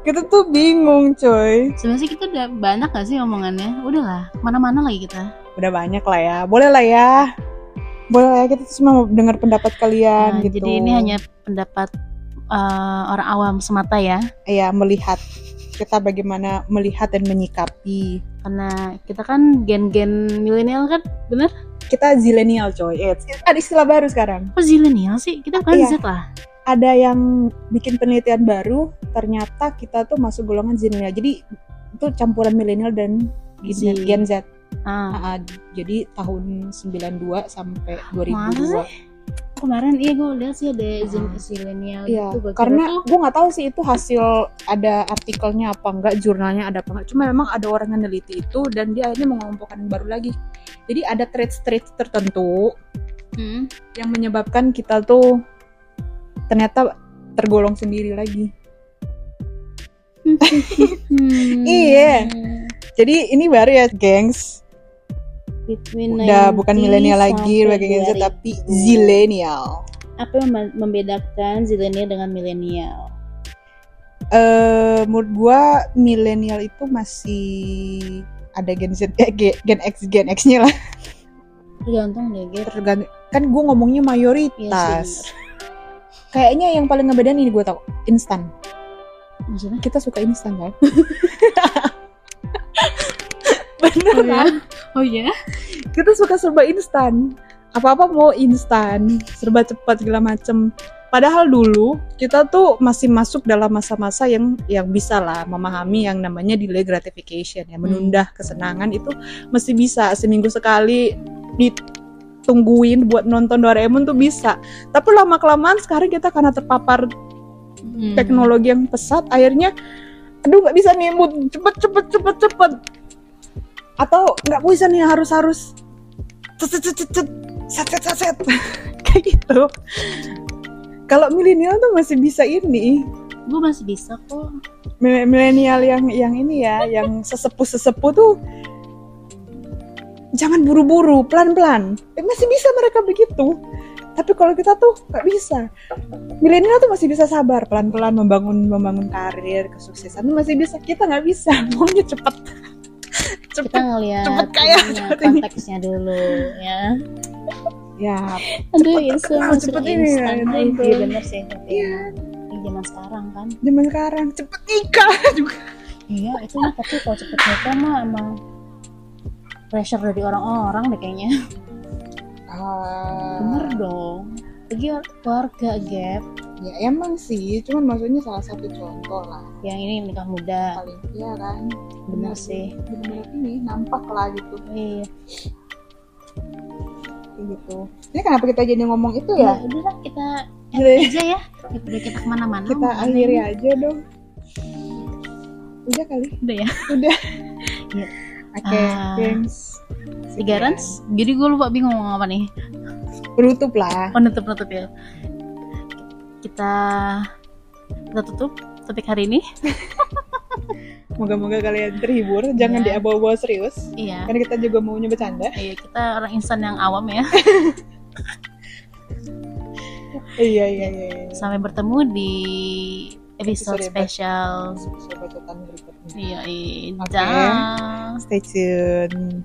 Kita tuh bingung coy. Sebenarnya kita udah banyak gak sih omongannya? Udahlah mana-mana lagi kita udah banyak lah ya. Boleh lah ya. Boleh lah ya kita cuma mau dengar pendapat kalian Nah, gitu. jadi ini hanya pendapat eh, orang awam semata ya. Ya melihat kita bagaimana melihat dan menyikapi. Karena kita kan gen-gen milenial kan bener? Kita zilenial coy. Eh, ada istilah baru sekarang. Apa zilenial sih? Kita bukan Iya. Z lah. Ada yang bikin penelitian baru ternyata kita tuh masuk golongan zilenial. Jadi itu campuran milenial dan Z. Gen Z ah. Ah, jadi tahun 92 sampai Masa 2002 kemarin iya gue lihat sih ada Zen Ah. zilenial Iya, gitu karena gue nggak tahu sih itu hasil ada artikelnya apa enggak, jurnalnya ada apa enggak. Cuma memang ada orang yang neliti itu dan dia akhirnya mengelompokkan yang baru lagi. Jadi ada traits-traits tertentu Hmm. yang menyebabkan kita tuh ternyata tergolong sendiri lagi. Hmm. Iya. Jadi ini baru ya, gengs. Between Udah bukan 90 milenial lagi sebagai Gen Z 2000. tapi zilenial. Apa yang mem- membedakan zilenial dengan milenial? Eh menurut gua milenial itu masih ada Gen Z eh, Ge- Gen X Gen X-nya lah. Tergantung deh, Ger. Tergantung kan gua ngomongnya Iya mayoritas. sih, Kayaknya yang paling ngebedain ini gua tau, instan. Maksudnya? Kita suka instan kan? Oh Bener ya? kan? Oh ya? Kita suka serba instan. Apa-apa mau instan, serba cepat segala macem. Padahal dulu kita tuh masih masuk dalam masa-masa yang yang bisa lah memahami yang namanya delay gratification ya menunda kesenangan itu masih bisa seminggu sekali ditungguin buat nonton Doraemon tuh bisa. Tapi lama kelamaan sekarang kita karena terpapar Hmm. teknologi yang pesat akhirnya aduh nggak bisa nih mood cepet cepet cepet cepet atau nggak bisa nih harus harus cet cet cet cet set set set set. Kayak gitu. Kalau milenial tuh masih bisa ini. Gue masih bisa kok. Mil- milenial yang yang ini ya yang sesepuh sesepuh tuh jangan buru-buru pelan-pelan. Eh, masih bisa mereka begitu. Tapi kalau kita tuh nggak bisa. Milenial tuh masih bisa sabar pelan-pelan membangun membangun karir kesuksesan tuh masih bisa. Kita nggak bisa maunya cepet Kita cepet ngeliat cepet kaya, cepet ini. konteksnya dulu ya. ya Aduh, terkenal, masuk cepet ini, ya, Iya betul. bener sih. Tapi Iya. Di zaman sekarang kan. zaman sekarang cepet nikah juga Iya, itu mah tapi kalau cepet nikah mah emang pressure dari orang-orang deh kayaknya. Ah, Bener dong. Lagi keluarga gap ya emang sih cuman maksudnya salah satu contoh lah yang ini nikah muda. paling iya kan Bener sih. bener-bener ini nampak lah gitu Iya. kayak gitu ini kenapa kita jadi ngomong itu Ya, ya udah lah kita Gitu end ya. aja ya. Daripada kita ke mana-mana. kita akhiri aja dong udah kali Udah ya. udah Iya. oke Ah. gengs Tiga runs. Jadi gue lupa bingung ngomong apa nih. Penutup lah Oh nutup nutup ya. Kita kita tutup topik hari ini. moga-moga kalian terhibur jangan Iya. dibawa-bawa serius Iya. karena kita juga maunya bercanda Iya kita orang insan yang awam ya. iya iya iya, iya. Sampai bertemu di episode Episode spesial. Episode bacotan berikutnya Iya, iya. Oke. Dah. stay tune